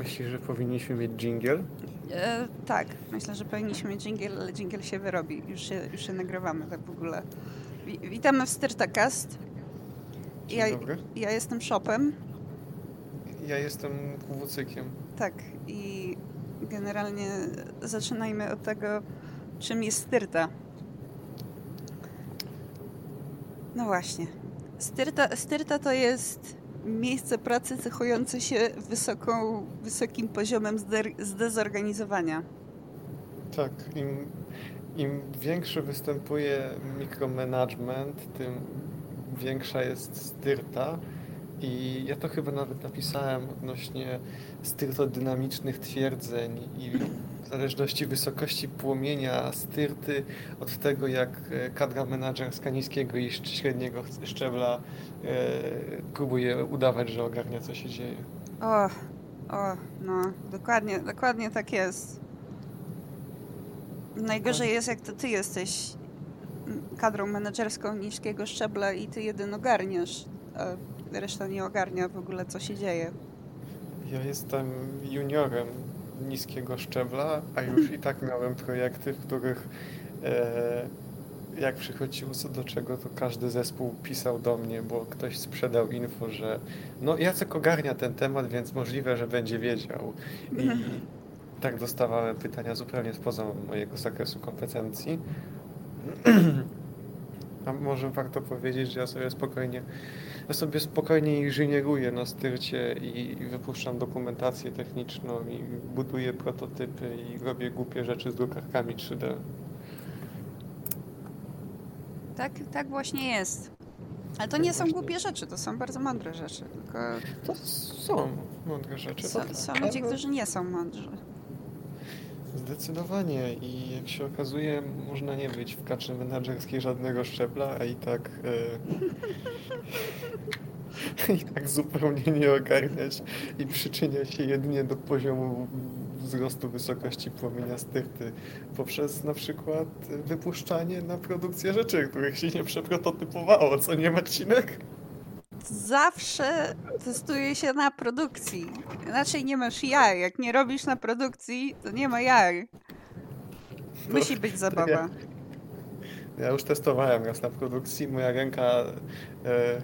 Myślisz, że powinniśmy mieć jingle? E, tak, myślę, że powinniśmy mieć jingle, ale jingle się wyrobi. Już się, już się nagrywamy tak w ogóle. Wi- Witamy w Styrtacast. Dzień Ja, dobry. ja jestem Shopem, Ja jestem kuwucykiem. tak, i generalnie zaczynajmy od tego, czym jest Styrta. No właśnie. Styrta, styrta to jest miejsce pracy cechujące się wysoką, wysokim poziomem zdezorganizowania. Tak, im, im większy występuje mikromanagement, tym większa jest styrta. I ja to chyba nawet napisałem odnośnie styrtodynamicznych twierdzeń i w zależności wysokości płomienia styrty od tego, jak e, kadra menadżerska niskiego i średniego szczebla e, próbuje udawać, że ogarnia, co się dzieje. O, o, no, dokładnie, dokładnie tak jest. Najgorzej jest, jak to ty jesteś kadrą menedżerską niskiego szczebla i ty jeden ogarniasz, a reszta nie ogarnia w ogóle, co się dzieje. Ja jestem juniorem niskiego szczebla, a już i tak miałem projekty, w których e, jak przychodziło co do czego, to każdy zespół pisał do mnie, bo ktoś sprzedał info, że no Jacek ogarnia ten temat, więc możliwe, że będzie wiedział. I tak dostawałem pytania zupełnie spoza mojego zakresu kompetencji. A może warto powiedzieć, że ja sobie spokojnie, ja sobie spokojnie inżynieruję na styrcie i wypuszczam dokumentację techniczną i buduję prototypy i robię głupie rzeczy z drukarkami 3D. Tak, tak właśnie jest. Ale to nie są głupie rzeczy, to są bardzo mądre rzeczy. Tylko To są mądre rzeczy. są, są ludzie, którzy nie są mądrzy. Zdecydowanie i jak się okazuje, można nie być w kaczy menedżerskiej żadnego szczebla, a i tak e, i tak zupełnie nie ogarniać i przyczynia się jedynie do poziomu wzrostu wysokości płomienia styrty poprzez na przykład wypuszczanie na produkcję rzeczy, których się nie przeprototypowało, co nie Marcinek? Zawsze testuje się na produkcji. Inaczej nie masz jaj. Jak nie robisz na produkcji, to nie ma jaj. Musi być zabawa. Ja już testowałem raz na produkcji. Moja ręka e,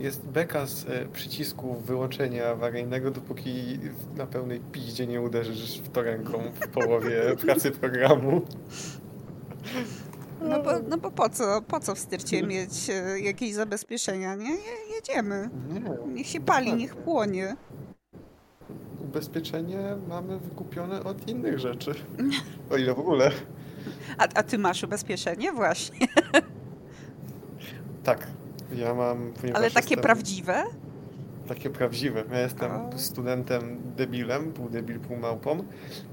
jest beka z e, przycisku wyłączenia awaryjnego, dopóki na pełnej piździe nie uderzysz w to ręką w połowie pracy programu. No bo, no bo po co? Po co w styrcie mieć e, jakieś zabezpieczenia, nie? Je- Jedziemy. Nie. Niech się pali, niech płonie. Ubezpieczenie mamy wykupione od innych rzeczy. O ile w ogóle. A, a ty masz ubezpieczenie? Właśnie. Tak. Ja mam, Ale takie jestem- prawdziwe? Takie prawdziwe. Ja jestem O. studentem debilem, pół debil, pół małpą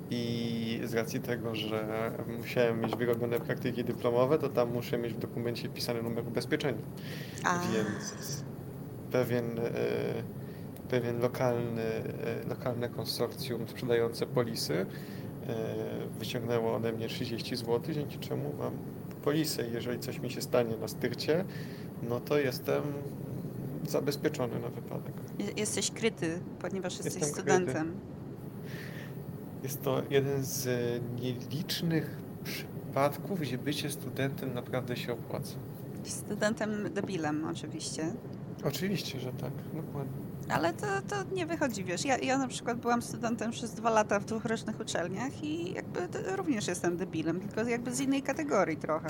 i z racji tego, że musiałem mieć wyrobione praktyki dyplomowe, to tam muszę mieć w dokumencie wpisany numer ubezpieczenia. A, Więc pewien, e, pewien lokalny, e, lokalne konsorcjum sprzedające polisy e, wyciągnęło ode mnie 30 zł, dzięki czemu mam polisę. Jeżeli coś mi się stanie na styrcie, no to jestem zabezpieczony na wypadek. je- jesteś kryty, ponieważ jesteś Jestem kryty. studentem. Jest to jeden z e, nielicznych przypadków, gdzie bycie studentem naprawdę się opłaca. Studentem debilem oczywiście. Oczywiście, że tak, dokładnie. Ale to, to nie wychodzi, wiesz. Ja, ja na przykład byłam studentem przez dwa lata w dwóch różnych uczelniach i jakby również jestem debilem, tylko jakby z innej kategorii trochę.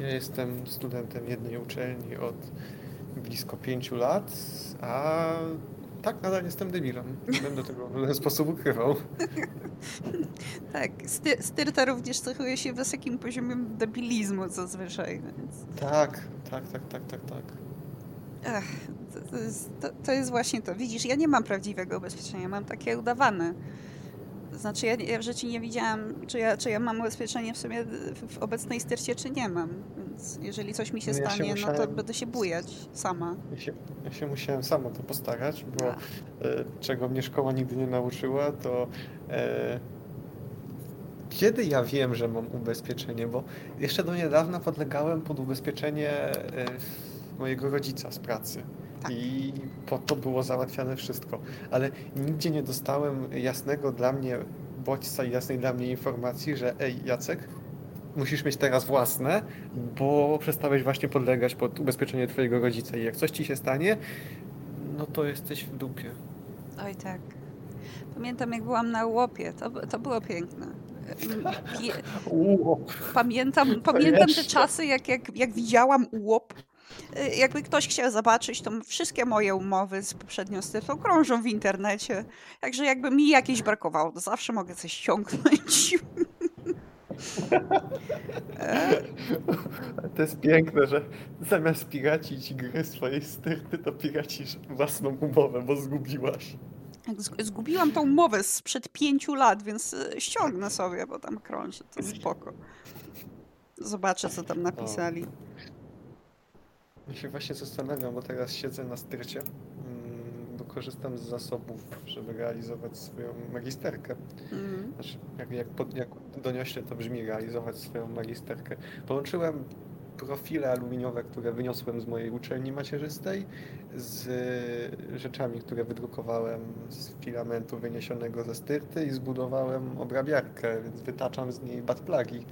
Ja jestem studentem jednej uczelni od blisko pięciu lat, a tak, nadal jestem debilem. Nie będę tego w żaden sposób ukrywał. Tak, sty, styrta również cechuje się wysokim poziomem debilizmu zazwyczaj, więc... Tak, tak, tak, tak, tak, tak. Ech, to, to, jest, to, to jest właśnie to. Widzisz, ja nie mam prawdziwego ubezpieczenia, mam takie udawane. Znaczy, ja, ja w życiu nie widziałam, czy ja, czy ja mam ubezpieczenie w sumie w, obecnej styrcie, czy nie mam. Więc jeżeli coś mi się No ja się stanie, no to musiałem- będę się bujać sama. Ja się, ja się musiałem sam o to postarać, bo A. e, czego mnie szkoła nigdy nie nauczyła, to e, kiedy ja wiem, że mam ubezpieczenie, bo jeszcze do niedawna podlegałem pod ubezpieczenie e, mojego rodzica z pracy. Tak. I po to było załatwiane wszystko. Ale nigdzie nie dostałem jasnego dla mnie bodźca i jasnej dla mnie informacji, że ej Jacek, musisz mieć teraz własne, bo przestałeś właśnie podlegać pod ubezpieczenie twojego rodzica i jak coś ci się stanie, no to jesteś w dupie. Oj tak. Pamiętam jak byłam na łopie, to, to było piękne. Pamiętam, pamiętam te czasy, jak, jak, jak widziałam łop. Y, Jakby ktoś chciał zobaczyć, to wszystkie moje umowy z poprzednią styczą krążą w internecie. Także jakby mi jakieś brakowało, to zawsze mogę coś ściągnąć. To jest piękne, że zamiast piracić gry swojej styrty, to piracisz własną umowę, bo zgubiłaś. z- Zgubiłam tą umowę sprzed pięciu lat, więc y, ściągnę sobie, bo tam krąży, to spoko. Zobaczę, co tam napisali. Ja się właśnie zastanawiam, bo teraz siedzę na styrcie, mm, bo korzystam z zasobów, żeby realizować swoją magisterkę. Mm. Znaczy, jak, jak, pod, jak doniośnie to brzmi, realizować swoją magisterkę. Połączyłem profile aluminiowe, które wyniosłem z mojej uczelni macierzystej z rzeczami, które wydrukowałem z filamentu wyniesionego ze styrty i zbudowałem obrabiarkę, więc wytaczam z niej batplagi.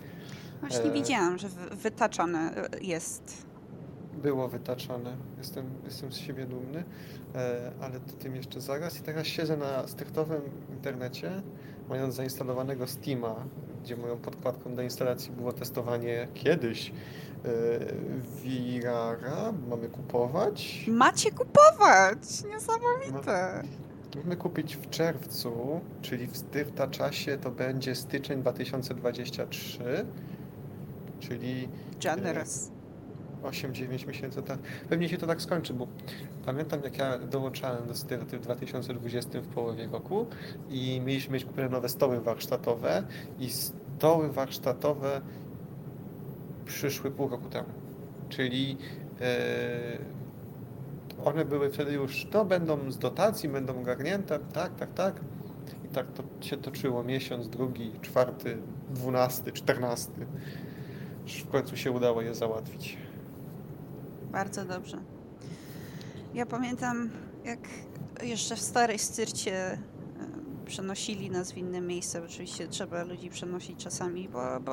Właśnie E. widziałam, że wy- wytaczane y, jest. Było wytaczane. Jestem, jestem z siebie dumny, e, ale to tym jeszcze zaraz. I teraz siedzę na styrtowym internecie, mając zainstalowanego Steama, gdzie moją podkładką do instalacji było testowanie kiedyś e, VR-a. Mamy kupować. Macie kupować! Niesamowite! Mamy kupić w czerwcu, czyli w styrta czasie to będzie styczeń 2023, czyli Generous. 8-9 miesięcy, tak. Pewnie się to tak skończy, bo pamiętam jak ja dołączałem do styrty w 2020 w połowie roku i mieliśmy mieć kupione nowe stoły warsztatowe i stoły warsztatowe przyszły pół roku temu. Czyli e, one były wtedy już, to będą z dotacji, będą ogarnięte, tak, tak, tak. I tak to się toczyło miesiąc, drugi, czwarty, dwunasty, czternasty. W końcu się udało je załatwić. Bardzo dobrze. Ja pamiętam, jak jeszcze w starej styrcie przenosili nas w inne miejsce. Oczywiście trzeba ludzi przenosić czasami, bo, bo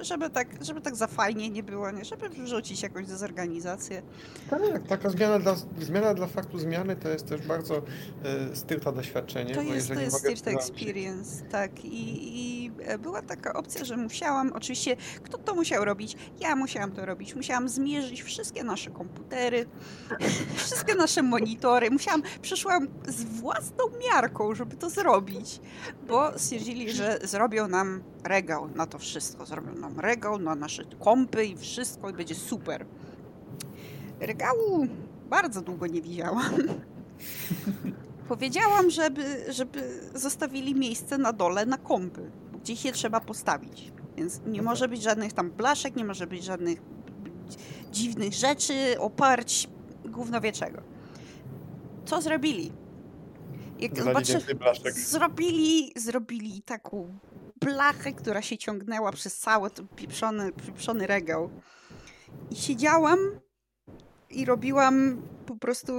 żeby, tak, żeby tak za fajnie nie było, nie? żeby wrzucić jakąś dezorganizację. Tak, taka zmiana dla, zmiana dla faktu zmiany to jest też bardzo e, styrta doświadczenie. To bo jest, to jest Styrta Experience, tak. I, I e, była taka opcja, że musiałam, oczywiście, kto to musiał robić? Ja musiałam to robić. Musiałam zmierzyć wszystkie nasze komputery, wszystkie nasze monitory. Musiałam, przyszłam z własną miarką, żeby to zrobić, bo stwierdzili, że zrobią nam regał na to wszystko. Zrobią nam regał na nasze kompy i wszystko i będzie super. Regału bardzo długo nie widziałam. Powiedziałam, żeby, żeby zostawili miejsce na dole na kompy, bo gdzieś je trzeba postawić. Więc nie może być żadnych tam blaszek, nie może być żadnych dziwnych rzeczy, oparć, gówno wie czego. Co zrobili? Jak zobaczy, zrobili, zrobili taką blachę, która się ciągnęła przez cały ten pieprzony, pieprzony regał. I siedziałam i robiłam po prostu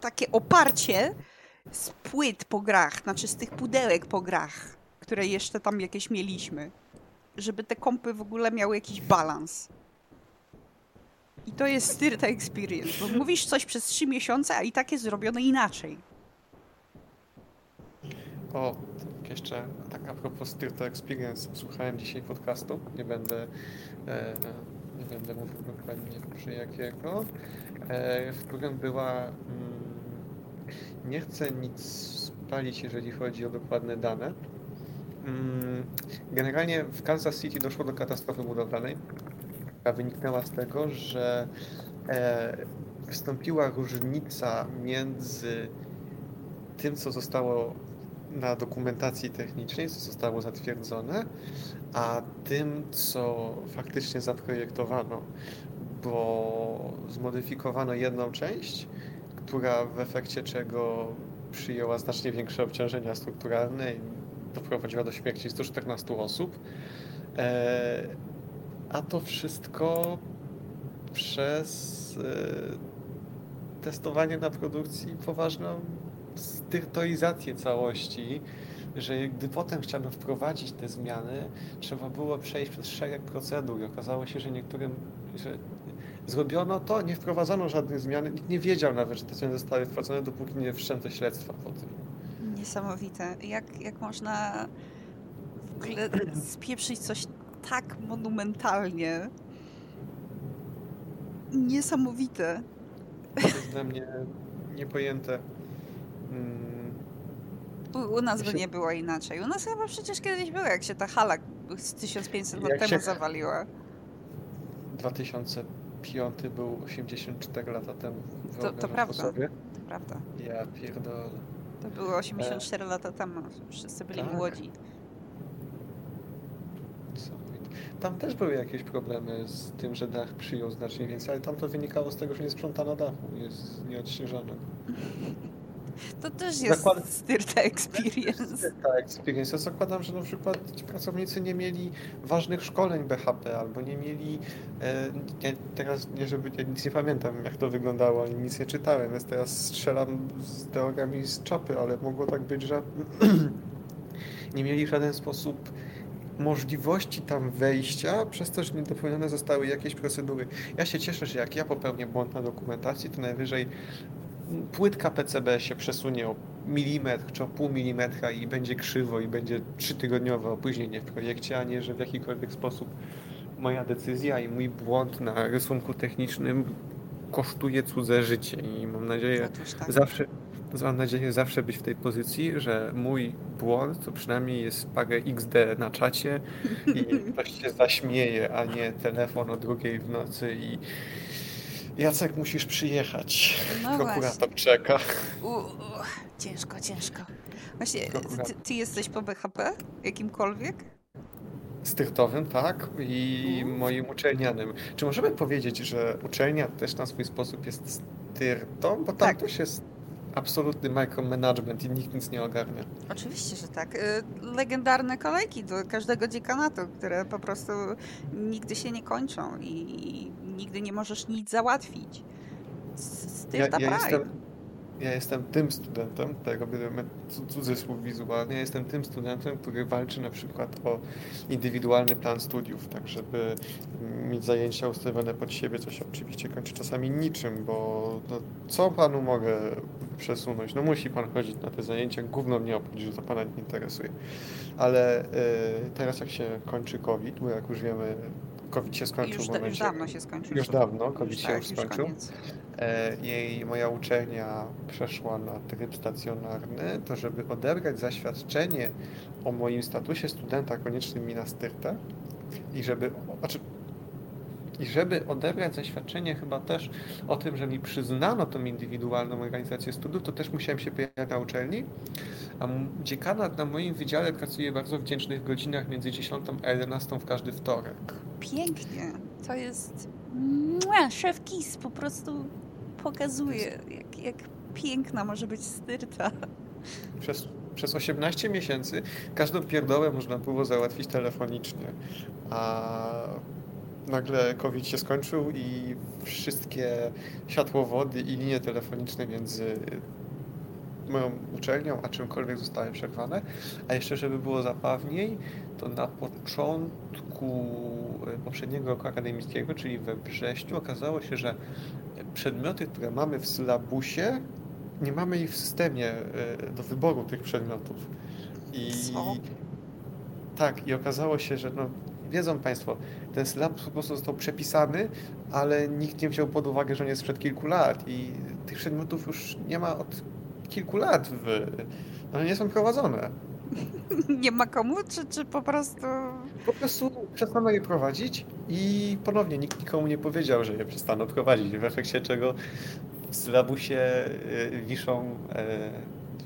takie oparcie z płyt po grach, znaczy z tych pudełek po grach, które jeszcze tam jakieś mieliśmy, żeby te kompy w ogóle miały jakiś balans. I to jest Styrta Experience, bo mówisz coś przez trzy miesiące, a i tak jest zrobione inaczej. O, tak jeszcze tak a propos Styrta Experience, słuchałem dzisiaj podcastu, nie będę, e, nie będę mówił dokładnie przy jakiego, e, w którym była, mm, nie chcę nic spalić, jeżeli chodzi o dokładne dane. Mm, generalnie w Kansas City doszło do katastrofy budowlanej, która wyniknęła z tego, że e, wystąpiła różnica między tym, co zostało na dokumentacji technicznej, co zostało zatwierdzone, a tym, co faktycznie zaprojektowano, bo zmodyfikowano jedną część, która w efekcie czego przyjęła znacznie większe obciążenia strukturalne i doprowadziła do śmierci 114 osób. E, a to wszystko przez testowanie na produkcji poważną styrtoizację całości, że gdy potem chciano wprowadzić te zmiany, trzeba było przejść przez szereg procedur i okazało się, że niektórym, że zrobiono to, nie wprowadzono żadnych zmian, nikt nie wiedział nawet, że te zmiany zostały wprowadzone, dopóki nie wszczęto śledztwa po tym. Niesamowite. Jak, jak można w ogóle spieprzyć coś tak monumentalnie? Niesamowite. To jest dla mnie niepojęte. U, u nas by się- nie było inaczej. U nas chyba przecież kiedyś było, jak się ta hala z 1500 lat temu się- zawaliła. 2005 był 84 lata temu. to Wyobrażasz prawda. sobie? To prawda. Ja pierdolę. To było 84 lata temu. Wszyscy byli tak. młodzi. Tam też były jakieś problemy z tym, że dach przyjął znacznie więcej, ale tam to wynikało z tego, że nie sprzątano dachu, jest nieodśnieżane. To też jest Zakład- styrta experience. Tak, experience. Ja zakładam, że na przykład ci pracownicy nie mieli ważnych szkoleń BHP albo nie mieli. E, ja teraz nie, żeby ja nic nie pamiętam, jak to wyglądało, ani nic nie czytałem, więc teraz strzelam z teoriami z czapy, ale mogło tak być, że nie mieli w żaden sposób możliwości tam wejścia, przez to, że nie dopełnione zostały jakieś procedury. Ja się cieszę, że jak ja popełnię błąd na dokumentacji, to najwyżej płytka PCB się przesunie o milimetr czy o pół milimetra i będzie krzywo i będzie trzytygodniowe opóźnienie w projekcie, a nie, że w jakikolwiek sposób moja decyzja i mój błąd na rysunku technicznym kosztuje cudze życie i mam nadzieję, tak. zawsze mam nadzieję zawsze być w tej pozycji, że mój błąd to przynajmniej jest parę XD na czacie i ktoś się zaśmieje, a nie telefon o drugiej w nocy i Jacek musisz przyjechać. No Prokurator czeka. U, u, ciężko, ciężko. Właśnie, ty, ty jesteś po BHP? Jakimkolwiek? Styrtowym, tak, i Mhm. moim uczelnianym. Czy możemy powiedzieć, że uczelnia też na swój sposób jest styrtą? Bo tam Tak. też jest absolutny micromanagement i nikt nic nie ogarnia. Oczywiście, że tak. Y, Legendarne kolejki do każdego dziekanatu, które po prostu nigdy się nie kończą i nigdy nie możesz nic załatwić. S- Ja, ja, jestem, ja jestem tym studentem, tego bierzemy cu- cudzysłów wizualny, ja jestem tym studentem, który walczy na przykład o indywidualny plan studiów, tak żeby mieć zajęcia ustawione pod siebie, co się oczywiście kończy czasami niczym, bo no, co panu mogę przesunąć? No musi pan chodzić na te zajęcia, gówno mnie obchodzi, że to pana nie interesuje. Ale y, teraz jak się kończy COVID, bo jak już wiemy, COVID się skończył Już, w da, już momencie... dawno się skończył. Już dawno, COVID Już się tak, już skończył. E, jej, moja uczelnia przeszła na tryb stacjonarny, to żeby odebrać zaświadczenie o moim statusie studenta koniecznym mi na styrtę i żeby, znaczy, i żeby odebrać zaświadczenie chyba też o tym, że mi przyznano tą indywidualną organizację studiów, to też musiałem się pojawiać na uczelni, a dziekanat na moim wydziale pracuje bardzo wdzięcznych godzinach między 10 a 11 w każdy wtorek. Pięknie. To jest... Mua, szef KIS po prostu pokazuje, jak, jak piękna może być styrta. Przez, przez 18 miesięcy każdą pierdołę można było załatwić telefonicznie, a nagle COVID się skończył i wszystkie światłowody i linie telefoniczne między moją uczelnią a czymkolwiek zostały przerwane. A jeszcze, żeby było zabawniej, to na początku e, poprzedniego roku akademickiego, czyli we wrześniu, okazało się, że przedmioty, które mamy w sylabusie, nie mamy ich w systemie e, do wyboru tych przedmiotów. I Co? tak, i okazało się, że no, wiedzą Państwo, ten sylabus po prostu został przepisany, ale nikt nie wziął pod uwagę, że on jest sprzed kilku lat i tych przedmiotów już nie ma od kilku lat, w, one nie są prowadzone. Nie ma komu, czy, czy po prostu... Po prostu przestano je prowadzić i ponownie nikt nikomu nie powiedział, że je przestano prowadzić, w efekcie czego w sylabusie y, wiszą, e,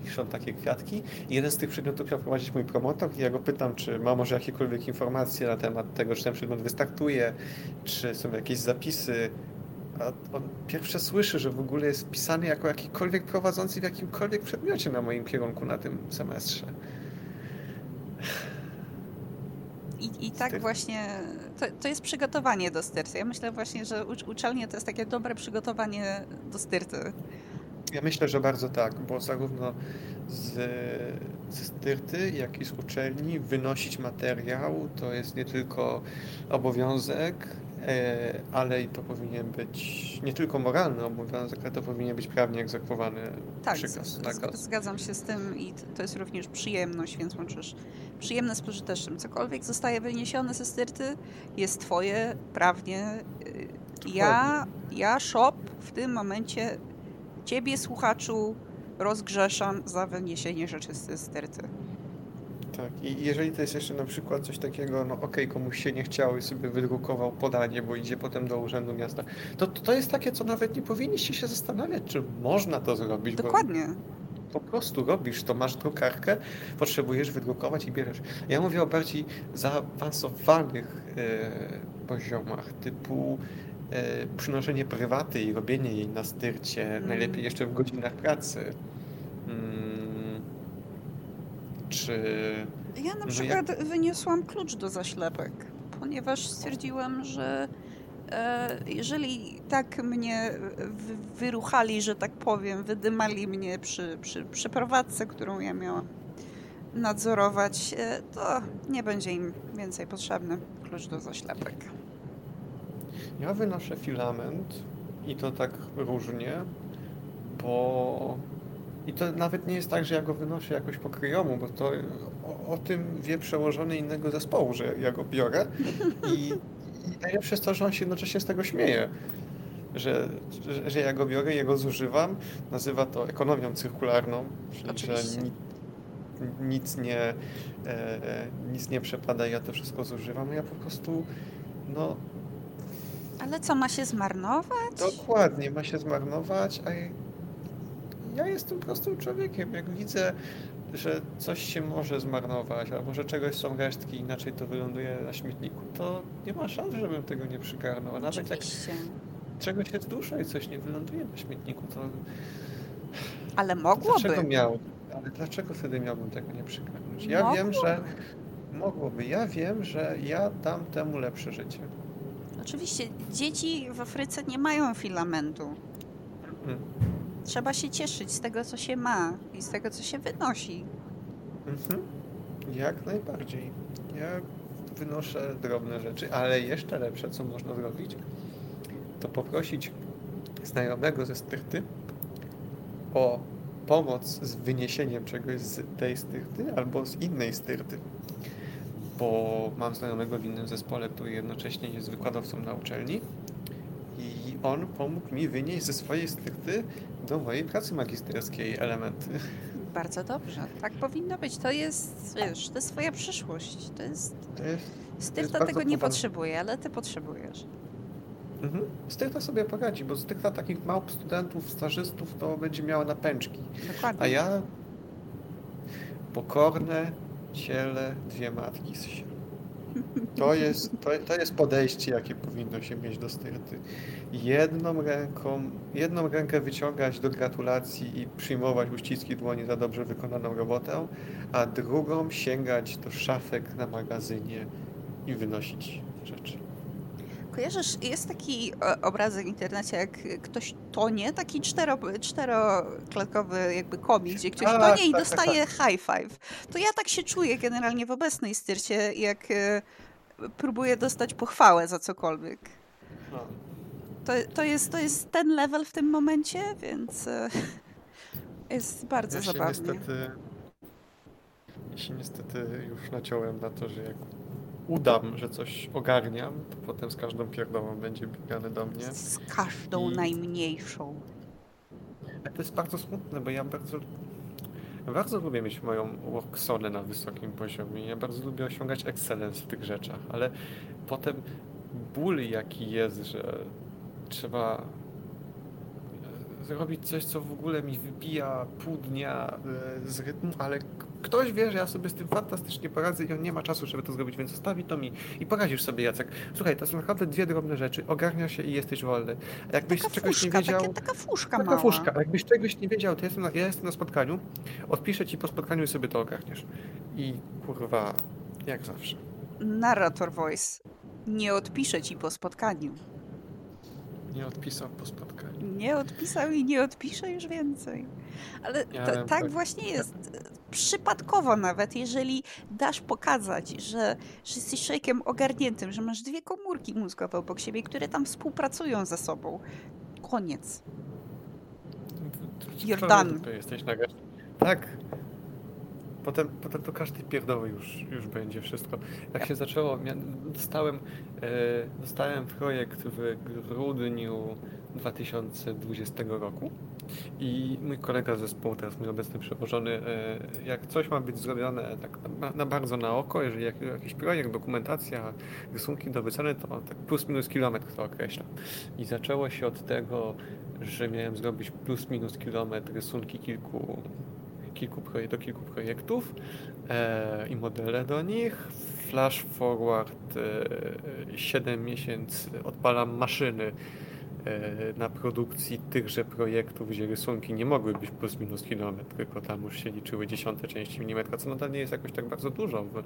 wiszą takie kwiatki. Jeden z tych przedmiotów miał prowadzić mój promotor. I ja go pytam, czy ma może jakiekolwiek informacje na temat tego, czy ten przedmiot wystartuje, czy są jakieś zapisy, a on pierwsze słyszy, że w ogóle jest pisany jako jakikolwiek prowadzący w jakimkolwiek przedmiocie na moim kierunku na tym semestrze. I, I tak właśnie, to, to jest przygotowanie do styrty. Ja myślę właśnie, że ucz- uczelnie to jest takie dobre przygotowanie do styrty. Ja myślę, że bardzo tak, bo zarówno z, ze styrty, jak i z uczelni wynosić materiał to jest nie tylko obowiązek, ale i to powinien być nie tylko moralny obowiązek, ale to powinien być prawnie egzekwowany Tak, przykaz, nakaz. zgadzam się z tym i to jest również przyjemność, więc łączysz przyjemne z pożytecznym. Cokolwiek zostaje wyniesione ze styrty, jest twoje prawnie. Y, Ja, ja, shop, w tym momencie ciebie, słuchaczu, rozgrzeszam za wyniesienie rzeczy z styrty. Tak, i jeżeli to jest jeszcze na przykład coś takiego, no okej, komuś się nie chciało i sobie wydrukował podanie, bo idzie potem do urzędu miasta, to to jest takie, co nawet nie powinniście się zastanawiać, czy można to zrobić, bo Dokładnie. po prostu robisz to, masz drukarkę, potrzebujesz wydrukować i bierzesz. Ja mówię o bardziej zaawansowanych e, poziomach, typu e, przynoszenie prywaty i robienie jej na styrcie, Mm. najlepiej jeszcze w godzinach pracy. Czy Ja na przykład wyniosłam klucz do zaślepek, ponieważ stwierdziłam, że e, jeżeli tak mnie wy, wyruchali, że tak powiem, wydymali mnie przy, przy przeprowadzce, którą ja miałam nadzorować, e, to nie będzie im więcej potrzebny klucz do zaślepek. Ja wynoszę filament i to tak różnie, bo i to nawet nie jest tak, że ja go wynoszę jakoś po kryjomu, bo to o, o tym wie przełożony innego zespołu, że ja go biorę i, i najlepsze jest to, że on się jednocześnie z tego śmieje, że, że, że ja go biorę, ja go zużywam, nazywa to ekonomią cyrkularną, czyli Oczywiście. że ni, nic nie, e, nic nie przepada, ja to wszystko zużywam, ja po prostu no Ale co, ma się zmarnować? Dokładnie, ma się zmarnować, a ja- jestem prostym człowiekiem. Jak widzę, że coś się może zmarnować, albo że czegoś są resztki, inaczej to wyląduje na śmietniku, to nie ma szans, żebym tego nie przygarnął. A nawet jak Oczywiście. czegoś jest dużo i coś nie wyląduje na śmietniku, to Ale dlaczego mogłoby. miał? Ale dlaczego wtedy miałbym tego nie przygarnąć? Ja wiem, że mogłoby. Ja wiem, że ja dam temu lepsze życie. Oczywiście, dzieci w Afryce nie mają filamentu. Mm. Trzeba się cieszyć z tego, co się ma i z tego, co się wynosi. Mhm. Jak najbardziej. Ja wynoszę drobne rzeczy, ale jeszcze lepsze, co można zrobić, to poprosić znajomego ze styrty o pomoc z wyniesieniem czegoś z tej styrty albo z innej styrty. Bo mam znajomego w innym zespole, który jednocześnie jest wykładowcą na uczelni on pomógł mi wynieść ze swojej styrty do mojej pracy magisterskiej elementy. Bardzo dobrze. Tak powinno być. To jest, wiesz, to jest twoja przyszłość. To jest... To jest bardzo tego nie poważne. potrzebuje, ale ty potrzebujesz. Mhm. Styrta sobie poradzi, bo Styrta takich małp studentów, stażystów to będzie miała na pęczki. Dokładnie. A ja pokorne ciele dwie matki z się. To jest, to, to jest podejście, jakie powinno się mieć do styrty. Jedną ręką, jedną rękę wyciągać do gratulacji i przyjmować uściski dłoni za dobrze wykonaną robotę, a drugą sięgać do szafek na magazynie i wynosić rzeczy. Kojarzysz, jest taki e, obrazek w internecie, jak ktoś tonie, taki cztero, czteroklatkowy jakby komik, gdzie ktoś A, tonie i tak, tak, dostaje high five. To ja tak się czuję generalnie w obecnej styrcie, jak e, próbuję dostać pochwałę za cokolwiek. No. To, to, jest, to jest ten level w tym momencie, więc e, jest bardzo Ja się zabawnie. niestety, ja się niestety już naciąłem na to, że jak udam, że coś ogarniam, to potem z każdą pierdołą będzie biegany do mnie. Z każdą I- najmniejszą. To jest bardzo smutne, bo ja bardzo, bardzo lubię mieć moją worksonę na wysokim poziomie. Ja bardzo lubię osiągać excellence w tych rzeczach, ale potem ból jaki jest, że trzeba e, zrobić coś, co w ogóle mi wybija pół dnia e, z rytmu, ale ktoś wie, że ja sobie z tym fantastycznie poradzę i on nie ma czasu, żeby to zrobić, więc zostawi to mi i poradzisz sobie, Jacek. Słuchaj, to są naprawdę dwie drobne rzeczy. Ogarniasz się i jesteś wolny. Jakbyś Taka czegoś fuszka, nie wiedział... takie, taka fuszka Taka mała. fuszka. A Jakbyś czegoś nie wiedział, to ja jestem, na, ja jestem na spotkaniu, odpiszę ci po spotkaniu i sobie to ogarniesz. I kurwa, jak zawsze. narrator voice nie odpisze ci po spotkaniu. Nie odpisał po spotkaniu. Nie odpisał i nie odpisze już więcej. Ale to, tak tak- właśnie jest. Przypadkowo nawet, jeżeli dasz pokazać, że, że jesteś człowiekiem ogarniętym, że masz dwie komórki mózgowe obok siebie, które tam współpracują ze sobą. Koniec. To jesteś na Tak. Potem, potem to każdy pierdoły już, już będzie wszystko. Jak się zaczęło, dostałem, e, dostałem projekt w grudniu 2020 roku i mój kolega z zespołu, teraz mój obecny przełożony, e, jak coś ma być zrobione tak na, na bardzo na oko, jeżeli jak, jakiś projekt, dokumentacja, rysunki do wyceny, to tak plus minus kilometr to określa. I zaczęło się od tego, że miałem zrobić plus minus kilometr rysunki kilku, kilku do kilku projektów e, i modele do nich. Flash forward e, 7 miesięcy odpalam maszyny na produkcji tychże projektów, gdzie rysunki nie mogły być plus minus kilometr, tylko tam już się liczyły dziesiąte części milimetra, co nadal nie jest jakoś tak bardzo dużo w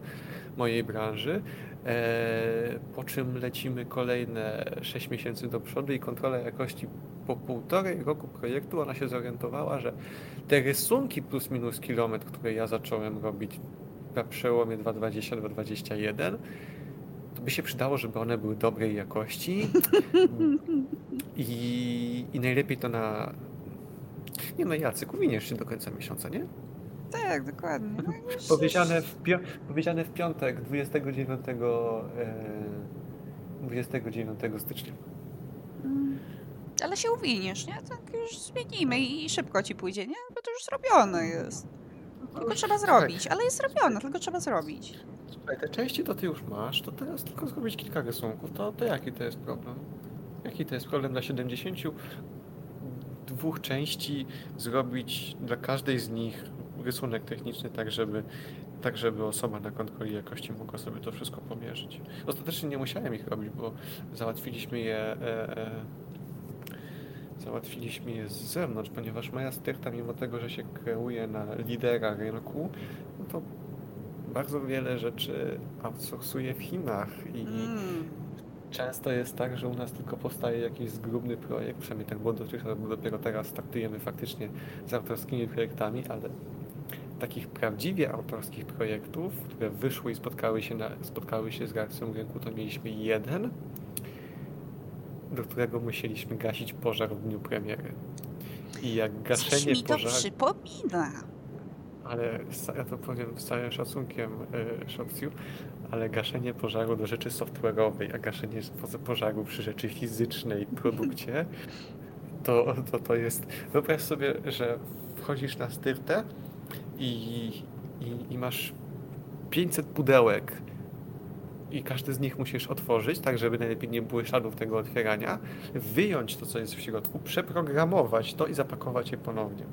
mojej branży. E, po czym lecimy kolejne 6 miesięcy do przodu i kontrola jakości po półtorej roku projektu ona się zorientowała, że te rysunki plus minus kilometr, które ja zacząłem robić na przełomie 2020-2021, to by się przydało, żeby one były dobrej jakości i, i najlepiej to na... Nie no, Jacek, uwiniesz się do końca miesiąca, nie? Tak, dokładnie. No Powiedziane w, pio- powiedziane w piątek, 29, e, 29 stycznia. Mm. Ale się uwiniesz, nie? Tak już zmienimy i szybko ci pójdzie, nie? Bo to już zrobione jest. Tylko trzeba zrobić, ale jest zrobione, tylko trzeba zrobić. Słuchaj, te części to ty już masz, to teraz tylko zrobić kilka rysunków. To, to jaki to jest problem? Jaki to jest problem dla 72 części zrobić dla każdej z nich rysunek techniczny tak, żeby tak, żeby osoba na kontroli jakości mogła sobie to wszystko pomierzyć. Ostatecznie nie musiałem ich robić, bo załatwiliśmy je e, e, załatwiliśmy je z zewnątrz, ponieważ moja styrta, mimo tego, że się kreuje na lidera rynku, no to bardzo wiele rzeczy outsourcuje w Chinach i Mm. często jest tak, że u nas tylko powstaje jakiś zgrubny projekt, przynajmniej tak było dotychczas, bo dopiero teraz startujemy faktycznie z autorskimi projektami, ale takich prawdziwie autorskich projektów, które wyszły i spotkały się, na, spotkały się z reakcją rynku, to mieliśmy jeden, do którego musieliśmy gasić pożar w dniu premiery. I jak Coś gaszenie mi to pożaru... przypomina. Ale ja to powiem z całym szacunkiem, y, Szopciu, ale gaszenie pożaru do rzeczy software'owej, a gaszenie po- pożaru przy rzeczy fizycznej, produkcie, to, to, to jest... Wyobraź sobie, że wchodzisz na styrtę i, i, i masz 500 pudełek i każdy z nich musisz otworzyć, tak żeby najlepiej nie było śladów tego otwierania, wyjąć to, co jest w środku, przeprogramować to i zapakować je ponownie.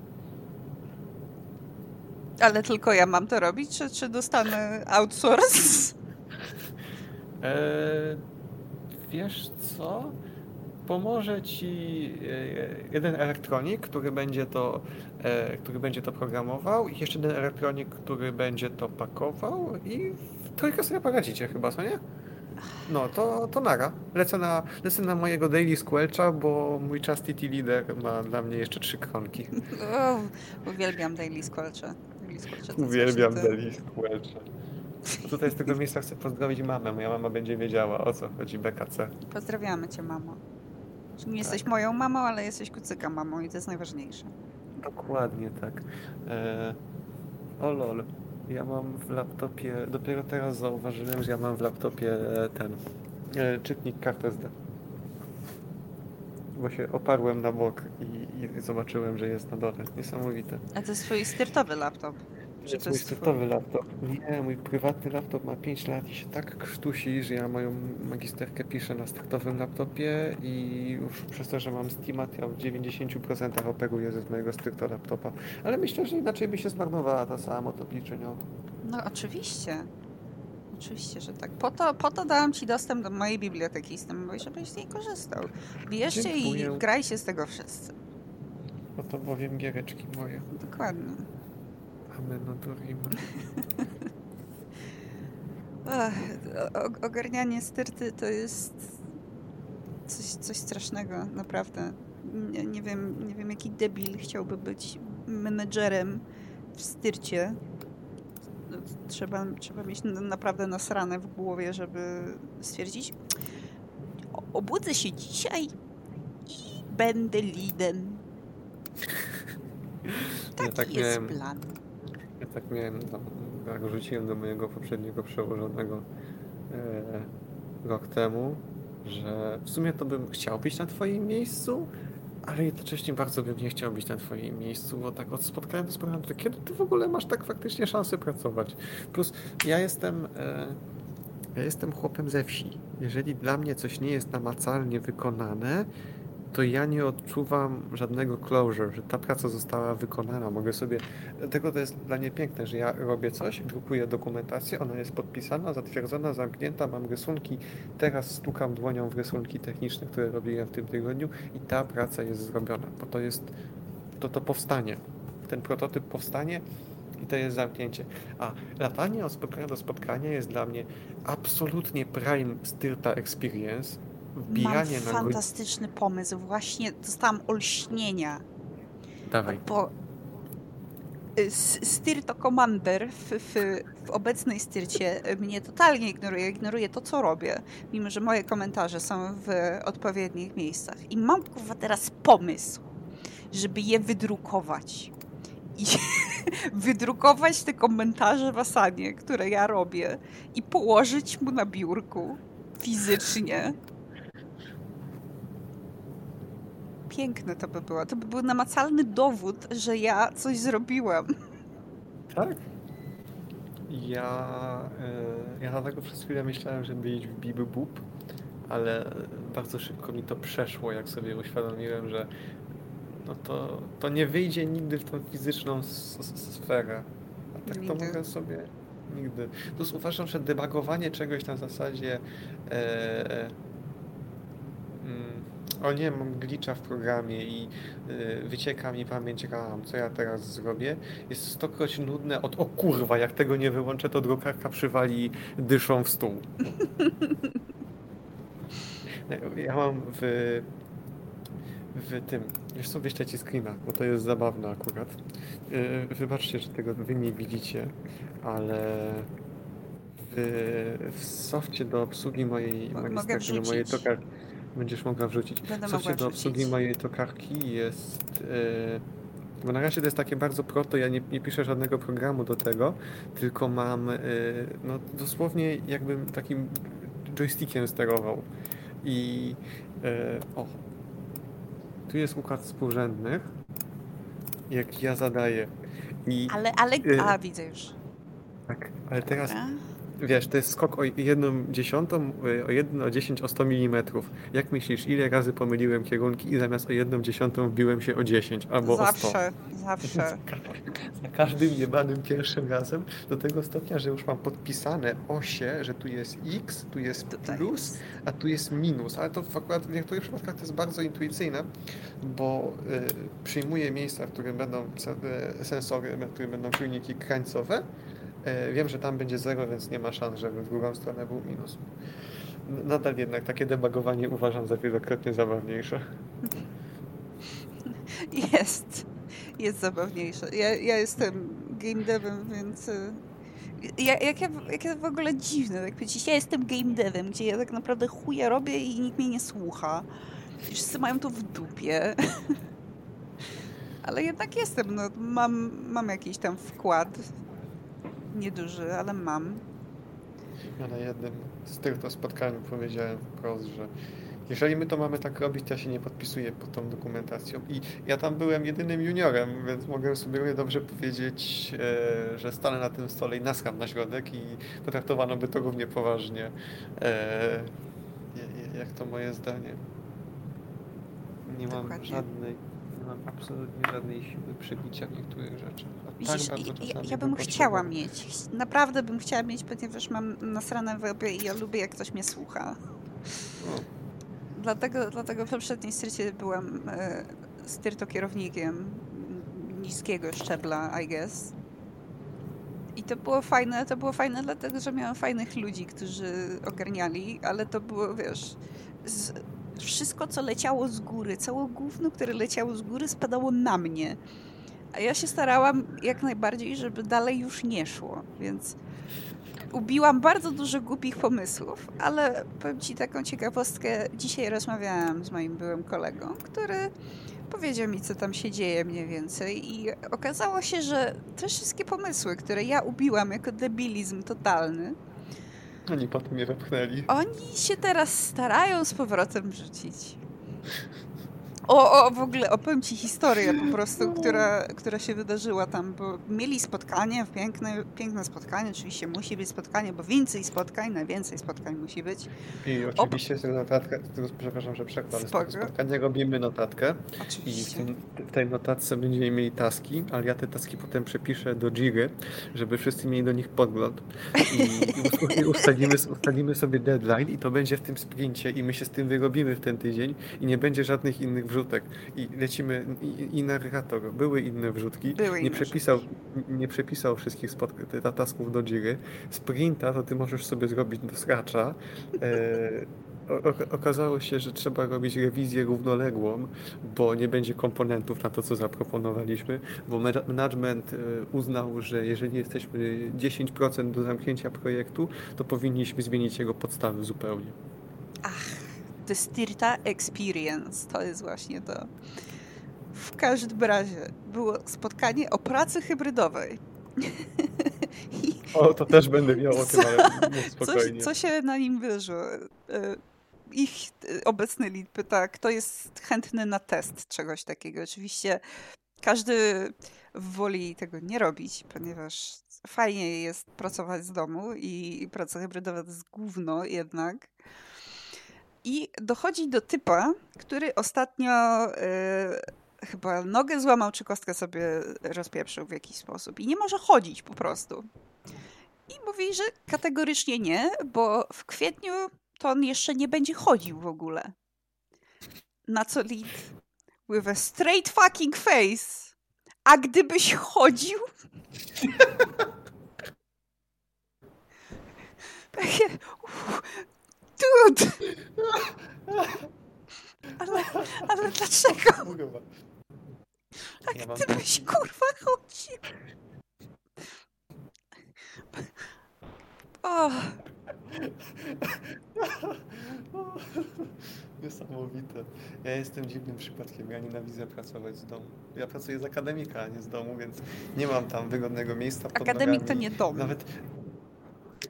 Ale tylko ja mam to robić, czy, czy dostanę outsource? Eee, wiesz co? Pomoże ci e, jeden elektronik, który będzie to, e, który będzie to programował i jeszcze jeden elektronik, który będzie to pakował i trójkę sobie poradzicie chyba, co nie? No, to, to nara. Lecę na, lecę na mojego daily squelcha, bo mój chastity leader ma dla mnie jeszcze trzy kronki. O, uwielbiam Daily Squelcha. Daily Squelcha to Uwielbiam daily squelcha. Tutaj z tego miejsca chcę pozdrowić mamę. Moja mama będzie wiedziała, o co chodzi BKC. Pozdrawiamy cię, mamo. Nie Tak. jesteś moją mamą, ale jesteś kucyka mamą i to jest najważniejsze. Dokładnie tak. E, o lol. Ja mam w laptopie, dopiero teraz zauważyłem, że ja mam w laptopie e, ten e, czytnik kart SD. Bo się oparłem na bok i, i zobaczyłem, że jest na dole. Niesamowite. A to jest twój styrtowy laptop. To jest to mój jest startowy laptop. Nie, mój prywatny laptop ma 5 lat i się tak krztusi, że ja moją magisterkę piszę na startowym laptopie i już przez to, że mam Steama, to ja w 90% operuję ze mojego stricto laptopa. Ale myślę, że inaczej by się zmarnowała ta sama moc obliczeniowa. No oczywiście. Oczywiście, że tak. Po to, po to dałam ci dostęp do mojej biblioteki systemowej, żebyś z niej korzystał. Bierzcie i grajcie z tego wszyscy. Oto bowiem giereczki moje. Dokładnie. Amen, no to rima. Ach, o- ogarnianie styrty to jest coś, coś strasznego, naprawdę. Nie, nie, wiem, nie wiem, jaki debil chciałby być menedżerem w styrcie. No, Trzeba, trzeba mieć naprawdę nasrane w głowie, żeby stwierdzić "O- obudzę się dzisiaj i będę lidem. Taki tak jest miałem. plan. Tak miałem, no, jak rzuciłem do mojego poprzedniego przełożonego e, rok temu, że w sumie to bym chciał być na twoim miejscu, ale jednocześnie bardzo bym nie chciał być na twoim miejscu, bo tak od spotkania do spotkania, to kiedy ty w ogóle masz tak faktycznie szansę pracować? Plus ja jestem, e, ja jestem chłopem ze wsi. Jeżeli dla mnie coś nie jest namacalnie wykonane, to ja nie odczuwam żadnego closure, że ta praca została wykonana. Mogę sobie. Dlatego to jest dla mnie piękne, że ja robię coś, drukuję dokumentację, ona jest podpisana, zatwierdzona, zamknięta, mam rysunki. Teraz stukam dłonią w rysunki techniczne, które robiłem w tym tygodniu i ta praca jest zrobiona, bo to jest. To to powstanie. Ten prototyp powstanie i to jest zamknięcie. A latanie od spotkania do spotkania jest dla mnie absolutnie prime styrta experience. Mam Wbijanie na godzinę. fantastyczny pomysł. Właśnie dostałam olśnienia. Dawaj. Bo y, S- Styrto Commander w, w, w obecnej styrcie y, mnie totalnie ignoruje. Ignoruje to, co robię, mimo że moje komentarze są w odpowiednich miejscach. I mam kurwa teraz pomysł, żeby je wydrukować. I wydrukować te komentarze w Asanie, które ja robię, i położyć mu na biurku fizycznie. Piękne to by było. To by był namacalny dowód, że ja coś zrobiłem. Tak. Ja, e, ja dlatego przez chwilę myślałem, żeby iść w Biby Bub, ale bardzo szybko mi to przeszło, jak sobie uświadomiłem, że no to, to nie wyjdzie nigdy w tą fizyczną sferę. A tak to Nigdy. mogę sobie nigdy. Plus uważam, że debugowanie czegoś na zasadzie e, o nie, mam glitcha w programie i y, wycieka mi pamięć RAM, co ja teraz zrobię, jest stokroć nudne od o kurwa, jak tego nie wyłączę, to drukarka przywali dyszą w stół. Ja mam w, w tym, wiesz co, wyślę ci screena, bo to jest zabawne akurat. Y, Wybaczcie, że tego wy nie widzicie, ale w, w softie do obsługi mojej magisterki, mojej tokarki, będziesz mogła wrzucić. Będę mogła softie do obsługi wrzucić. mojej tokarki jest... y, bo na razie to jest takie bardzo proto, ja nie, nie piszę żadnego programu do tego, tylko mam y, no, dosłownie jakbym takim joystickiem sterował. I y, o, tu jest układ współrzędnych, jak ja zadaję. I Ale, ale, a widzę już. tak, ale teraz Dobra. Wiesz, to jest skok o jedną dziesiątą, y, o jedno, o 10, o 100 mm. Jak myślisz, ile razy pomyliłem kierunki i zamiast o jedną dziesiątą wbiłem się o 10 albo o 100? Zawsze, zawsze. Za każdym jebanym pierwszym razem do tego stopnia, że już mam podpisane osie, że tu jest x, tu jest Tutaj plus, jest. a tu jest minus. Ale to w akurat w niektórych przypadkach to jest bardzo intuicyjne, bo y, przyjmuję miejsca, w których będą y, sensory, w których będą silniki krańcowe. Y, wiem, że tam będzie zero, więc nie ma szans, żeby w drugą stronę był minus. Nadal jednak takie debugowanie uważam za wielokrotnie zabawniejsze. Jest. Jest zabawniejsze. Ja, ja jestem game devem, więc... y, Ja, jak, ja, jak ja w ogóle dziwne, tak powiedzieć, ja jestem game devem, gdzie ja tak naprawdę chuja robię i nikt mnie nie słucha. Wszyscy mają to w dupie. Ale jednak jestem, no, mam, mam jakiś tam wkład. Nieduży, ale mam. Ja na jednym z tych to spotkaniu powiedziałem wprost, że jeżeli my to mamy tak robić, to ja się nie podpisuję pod tą dokumentacją. I ja tam byłem jedynym juniorem, więc mogę sobie dobrze powiedzieć, e, że stanę na tym stole i naskam na środek i potraktowano by to równie poważnie, e, jak to moje zdanie. Nie mam Dokładnie. żadnej, nie mam absolutnie żadnej siły przebicia niektórych rzeczy. Tak Widzisz, bardzo ja, ja bym chciała mieć. Naprawdę bym chciała mieć, ponieważ mam nasrane w łebie i ja lubię, jak ktoś mnie słucha. O. Dlatego, dlatego w poprzedniej strycie byłam e, styrto kierownikiem niskiego szczebla, I guess. I to było fajne, to było fajne dlatego, że miałem fajnych ludzi, którzy ogarniali, ale to było, wiesz, z, wszystko co leciało z góry, całe gówno, które leciało z góry spadało na mnie. A ja się starałam jak najbardziej, żeby dalej już nie szło, więc ubiłam bardzo dużo głupich pomysłów, ale powiem Ci taką ciekawostkę. Dzisiaj rozmawiałam z moim byłym kolegą, który powiedział mi, co tam się dzieje mniej więcej i okazało się, że te wszystkie pomysły, które ja ubiłam jako debilizm totalny, oni potem je wepchnęli. Oni się teraz starają z powrotem wrzucić. O, o, w ogóle opowiem ci historię po prostu, która, która się wydarzyła tam, bo mieli spotkanie, piękne, piękne spotkanie, oczywiście musi być spotkanie, bo więcej spotkań, najwięcej spotkań musi być. I oczywiście z tego notatkę, przepraszam, że przekład, z tego spotkania robimy notatkę oczywiście. i w, tej notatce będziemy mieli taski, ale ja te taski potem przepiszę do Jiry, żeby wszyscy mieli do nich podgląd i, i ustalimy, ustalimy sobie deadline i to będzie w tym sprincie i my się z tym wyrobimy w ten tydzień i nie będzie żadnych innych wrzutek. I lecimy, i, i narrator, były inne wrzutki, były nie, przepisał, nie przepisał wszystkich spotk- tasków do Jiry. Sprinta to ty możesz sobie zrobić do Scratcha. E, okazało się, że trzeba robić rewizję równoległą, bo nie będzie komponentów na to, co zaproponowaliśmy, bo management e, uznał, że jeżeli jesteśmy 10% do zamknięcia projektu, to powinniśmy zmienić jego podstawy zupełnie. Ach. The Styrta Experience. To jest właśnie to. W każdym razie było spotkanie o pracy hybrydowej. O, to też będę miał o tym, ale spokojnie. Co, co się na nim wydarzyło? E, ich e, obecny lead pyta, kto jest chętny na test czegoś takiego. Oczywiście każdy woli tego nie robić, ponieważ fajnie jest pracować z domu i praca hybrydowa to jest gówno jednak. I dochodzi do typa, który ostatnio yy, chyba nogę złamał, czy kostkę sobie rozpieprzył w jakiś sposób. I nie może chodzić po prostu. I mówi, że kategorycznie nie, bo w kwietniu to on jeszcze nie będzie chodził w ogóle. Na co lead? With a straight fucking face. A gdybyś chodził? Takie, Dude! Ale, ale dlaczego? Kurwa. Tak ja ty byś kurwa chodził. O. Niesamowite. Ja jestem dziwnym przypadkiem. Ja nienawidzę pracować z domu. Ja pracuję z akademika, a nie z domu, więc nie mam tam wygodnego miejsca. Akademik to nie dom. Nawet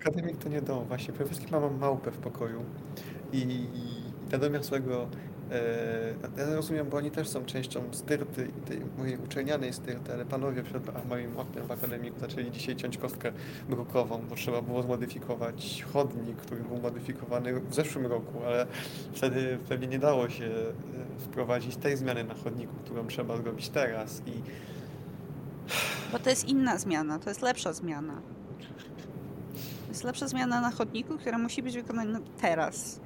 Akademik to nie dom, właśnie. Przede wszystkim mam małpę w pokoju i, i nadomierstłego e, ja rozumiem, bo oni też są częścią styrty, tej mojej uczelnianej styrty, ale panowie przed moim oknem w akademiku zaczęli dzisiaj ciąć kostkę brukową, bo trzeba było zmodyfikować chodnik, który był modyfikowany w zeszłym roku, ale wtedy pewnie nie dało się e, wprowadzić tej zmiany na chodniku, którą trzeba zrobić teraz i bo to jest inna zmiana, to jest lepsza zmiana jest lepsza zmiana na chodniku, która musi być wykonana teraz.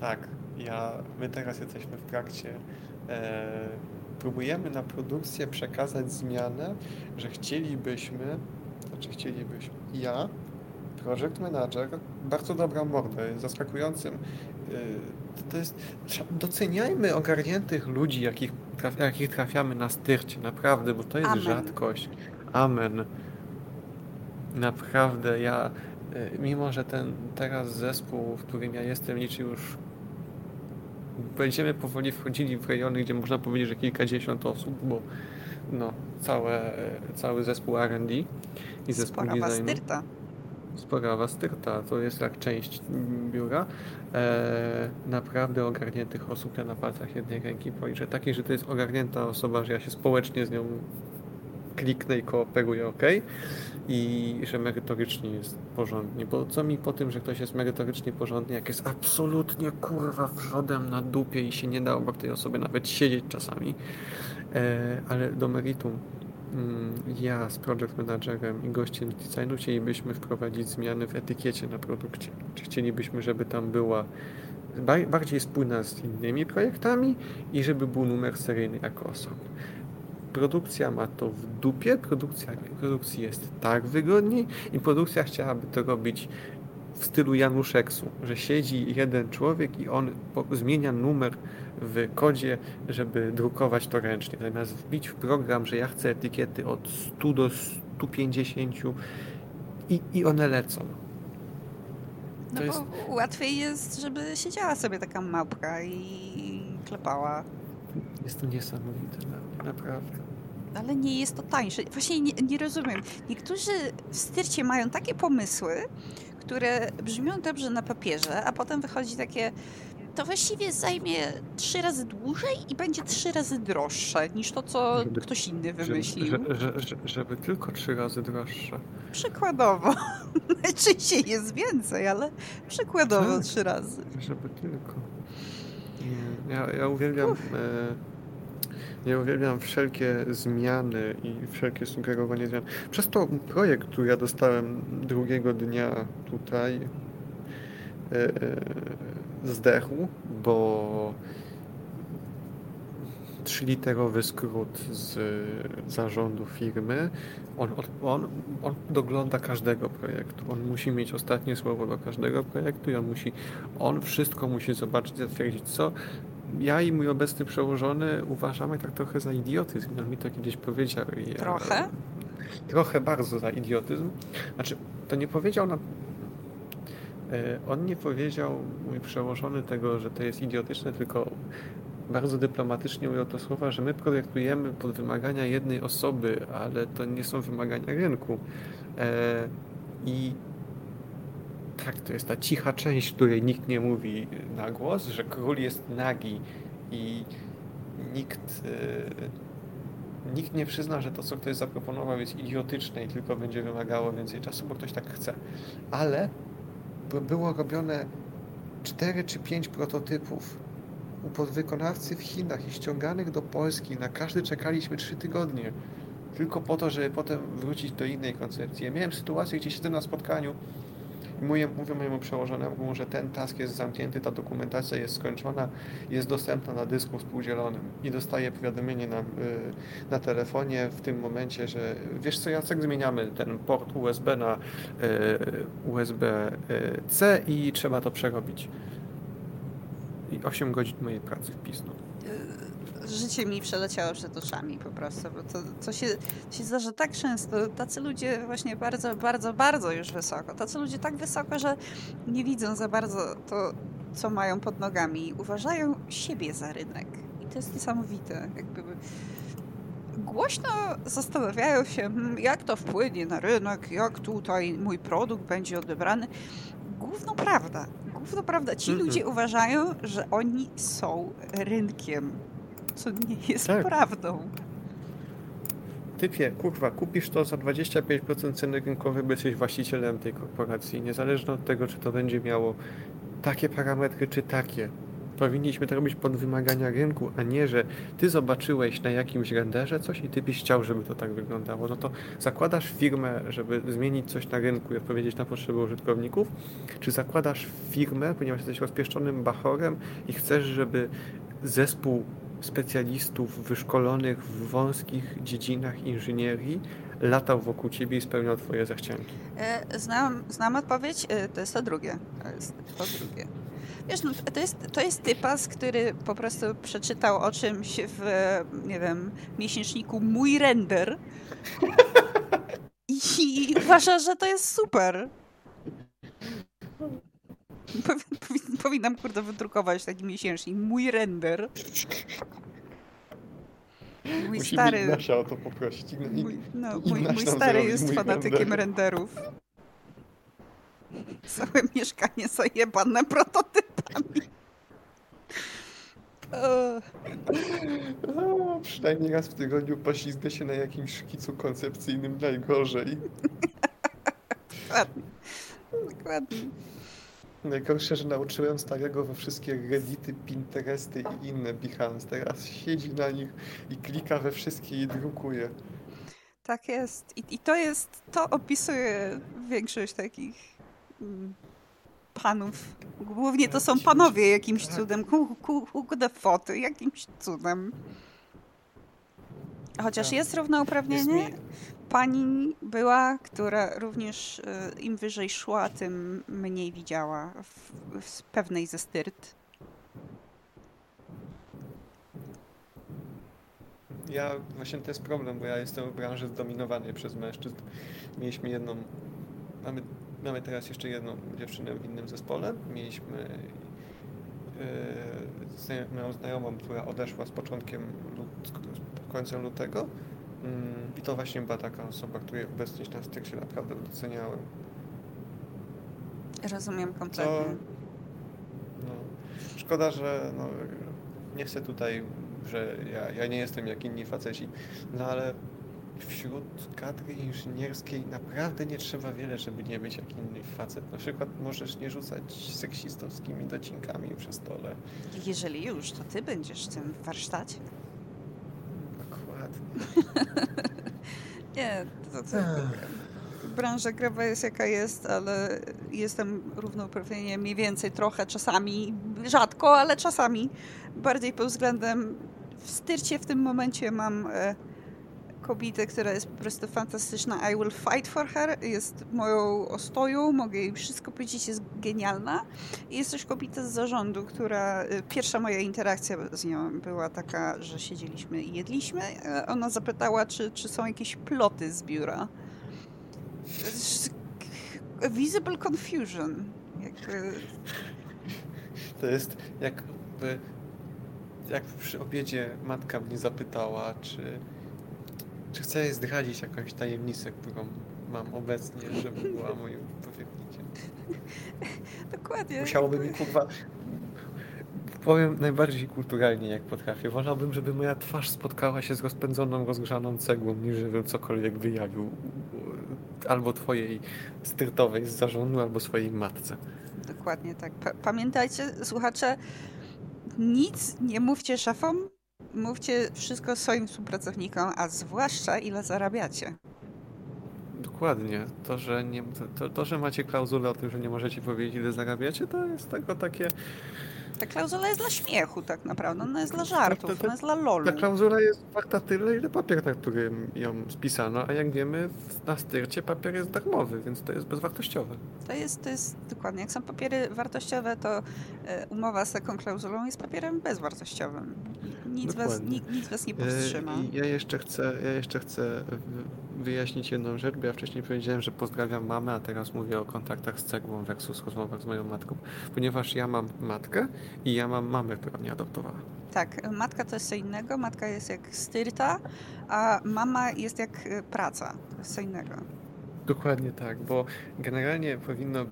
Tak, ja, my teraz jesteśmy w trakcie. E, próbujemy na produkcję przekazać zmianę, że chcielibyśmy, znaczy chcielibyśmy, ja, project manager, bardzo dobra morda, zaskakującym. E, to jest, doceniajmy ogarniętych ludzi, jakich, traf, jakich trafiamy na styrcie, naprawdę, bo to jest Amen. rzadkość. Amen. Naprawdę, ja, e, mimo że ten teraz zespół, w którym ja jestem, liczy już. Będziemy powoli wchodzili w rejony, gdzie można powiedzieć, że kilkadziesiąt osób, bo no, całe, e, cały zespół RD i zespół Spora designu. Styrta. Spora styrta, to jest jak część biura. E, naprawdę ogarniętych osób ja na palcach jednej ręki policzę. Takiej, że to jest ogarnięta osoba, że ja się społecznie z nią kliknę i kooperuję ok i że merytorycznie jest porządnie, bo co mi po tym, że ktoś jest merytorycznie porządny, jak jest absolutnie kurwa wrzodem na dupie i się nie da obok tej osoby nawet siedzieć czasami, e, ale do meritum. Mm, ja z project managerem i gościem designu chcielibyśmy wprowadzić zmiany w etykiecie na produkcie. Czy chcielibyśmy, żeby tam była bardziej spójna z innymi projektami i żeby był numer seryjny jako osoba produkcja ma to w dupie, produkcja, produkcji jest tak wygodniej i produkcja chciałaby to robić w stylu Januszeksu, że siedzi jeden człowiek i on zmienia numer w kodzie, żeby drukować to ręcznie. Zamiast wbić w program, że ja chcę etykiety od 100 do 150 i, i one lecą. No to jest... łatwiej jest, żeby siedziała sobie taka małpka i klepała. Jest to niesamowite dla mnie, naprawdę. Ale nie jest to tańsze. Właśnie nie, nie rozumiem. Niektórzy w styrcie mają takie pomysły, które brzmią dobrze na papierze, a potem wychodzi takie to właściwie zajmie trzy razy dłużej i będzie trzy razy droższe niż to, co żeby, ktoś inny wymyślił. Żeby, żeby, żeby, tylko trzy razy droższe. Przykładowo. Najczęściej jest więcej, ale przykładowo tak, trzy razy. Żeby tylko. Ja, ja uwielbiam. E, ja uwielbiam wszelkie zmiany i wszelkie sugerowanie zmian. Przez to projekt, który ja dostałem drugiego dnia tutaj, e, zdechł, bo trzyliterowy skrót z zarządu firmy, on, on, on dogląda każdego projektu. On musi mieć ostatnie słowo do każdego projektu i on musi, on wszystko musi zobaczyć, zatwierdzić, co ja i mój obecny przełożony uważamy tak trochę za idiotyzm. On mi to kiedyś powiedział. Ja, trochę? Trochę bardzo za idiotyzm. Znaczy, to nie powiedział na E, on nie powiedział, mój przełożony, tego, że to jest idiotyczne, tylko bardzo dyplomatycznie ujął to słowa, że my projektujemy pod wymagania jednej osoby, ale to nie są wymagania rynku. E, I tak, to jest ta cicha część, której nikt nie mówi na głos, że król jest nagi i nikt, e, nikt nie przyzna, że to, co ktoś zaproponował, jest idiotyczne i tylko będzie wymagało więcej czasu, bo ktoś tak chce. Ale było robione 4 czy 5 prototypów u podwykonawcy w Chinach i ściąganych do Polski. Na każdy czekaliśmy 3 tygodnie. Tylko po to, żeby potem wrócić do innej koncepcji. Ja miałem sytuację, gdzie siedzę na spotkaniu Mówię, mówię mojemu przełożonemu, że ten task jest zamknięty, ta dokumentacja jest skończona, jest dostępna na dysku współdzielonym i dostaję powiadomienie na, y, na telefonie w tym momencie, że wiesz co Jacek, zmieniamy ten port USB na y, USB-C i trzeba to przerobić. I 8 godzin mojej pracy wpisno życie mi przeleciało przed oczami po prostu, bo to, to, się, to się zdarza tak często. Tacy ludzie właśnie bardzo, bardzo, bardzo już wysoko. Tacy ludzie tak wysoko, że nie widzą za bardzo to, co mają pod nogami. Uważają siebie za rynek. I to jest niesamowite. Jakby głośno zastanawiają się, hmm, jak to wpłynie na rynek, jak tutaj mój produkt będzie odebrany. Główną prawda. Główną prawda. Ci ludzie uważają, że oni są rynkiem co nie jest tak. prawdą. Typie, kurwa, kupisz to za 25% ceny rynkowej, bo jesteś właścicielem tej korporacji, niezależnie od tego, czy to będzie miało takie parametry, czy takie. Powinniśmy to robić pod wymagania rynku, a nie, że ty zobaczyłeś na jakimś renderze coś i ty byś chciał, żeby to tak wyglądało. No to zakładasz firmę, żeby zmienić coś na rynku i odpowiedzieć na potrzeby użytkowników, czy zakładasz firmę, ponieważ jesteś rozpieszczonym bachorem i chcesz, żeby zespół specjalistów wyszkolonych w wąskich dziedzinach inżynierii latał wokół ciebie i spełniał twoje zachcianki? E, znam, znam odpowiedź, e, to jest to drugie. To jest to drugie. Wiesz, no, to, jest, to jest typas, który po prostu przeczytał o czymś w, nie wiem, miesięczniku Mój Render i uważa, że to jest super. Powinnam, kurde, wydrukować taki miesięcznik. Mój render. Mój Musi stary... Nasia o to poprosić. mój, no, mój, mój stary jest mój fanatykiem render. renderów. Całe mieszkanie zajebane prototypami. O, przynajmniej raz w tygodniu poślizgnę się na jakimś szkicu koncepcyjnym najgorzej. Dokładnie. Dokładnie. Najgorsze, że nauczyłem starego we wszystkie Reddity, Pinteresty i inne Behance. Teraz siedzi na nich i klika we wszystkie i drukuje. Tak jest. I, I, to jest, to opisuje większość takich mm, panów. Głównie to są panowie jakimś cudem. Kurde foty, jakimś cudem. Chociaż Tak. jest Jest równouprawnienie. Pani była, która również e, im wyżej szła, tym mniej widziała w, w pewnej ze styrt. Ja, właśnie to jest problem, bo ja jestem w branży zdominowanej przez mężczyzn. Mieliśmy jedną, mamy, mamy teraz jeszcze jedną dziewczynę w innym zespole. Mieliśmy yy, moją znajomą, która odeszła z początkiem, lut, z końcem lutego. Mm, I to właśnie była taka osoba, której obecność na styksie naprawdę doceniałem. Rozumiem kompletnie. no, szkoda, że no, nie chcę tutaj, że ja, ja nie jestem jak inni faceci, no ale wśród kadry inżynierskiej naprawdę nie trzeba wiele, żeby nie być jak inny facet. Na przykład możesz nie rzucać seksistowskimi docinkami przy stole. Jeżeli już, to ty będziesz w tym warsztacie. Nie, to, to, branża growa jest jaka jest, ale jestem równouprawnienie mniej więcej trochę czasami, rzadko, ale czasami. Bardziej pod względem w styrcie w tym momencie mam e, kobietę, która jest po prostu fantastyczna. I will fight for her. Jest moją ostoją, mogę jej wszystko powiedzieć, jest genialna. I jest też kobieta z zarządu, która e, pierwsza moja interakcja z nią była taka, że siedzieliśmy i jedliśmy. E, Ona zapytała, czy, czy są jakieś ploty z biura. Visible confusion. Jakby, To jest jakby, jak przy obiedzie matka mnie zapytała, czy, czy chcę zdradzić jakąś tajemnicę, którą mam obecnie, żeby była moim powiernikiem. dokładnie. Musiałoby mi kurwa. Powiem najbardziej kulturalnie, jak potrafię. Wolałbym, żeby moja twarz spotkała się z rozpędzoną, rozgrzaną cegłą, niż żebym cokolwiek wyjawił. Albo twojej styrtowej z zarządu, albo swojej matce. Dokładnie tak. Pa- pamiętajcie, słuchacze, nic nie mówcie szefom, mówcie wszystko swoim współpracownikom, a zwłaszcza ile zarabiacie. Dokładnie. To, że, nie, to, to, że macie klauzulę o tym, że nie możecie powiedzieć, ile zarabiacie, to jest tego takie. Ta klauzula jest dla śmiechu tak naprawdę, ona jest dla żartów, to- to- ona jest dla lolu. Ta klauzula jest warta tyle, ile papier, na którym ją spisano, a jak wiemy, na styrcie papier jest darmowy, więc to jest bezwartościowe. To jest, to jest dokładnie, jak są papiery wartościowe, to e, umowa z taką klauzulą jest papierem bezwartościowym. Nic was, nic, nic was nie E, powstrzyma. Ja jeszcze chcę, ja jeszcze chcę wyjaśnić jedną rzecz, bo ja wcześniej powiedziałem, że pozdrawiam mamę, a teraz mówię o kontaktach z cegłą versus rozmowach z moją matką, ponieważ ja mam matkę i ja mam mamę, która mnie adoptowała. Tak, matka to jest co innego, matka jest jak styrta, a mama jest jak e, praca, to jest co innego. Dokładnie tak, bo generalnie powinno.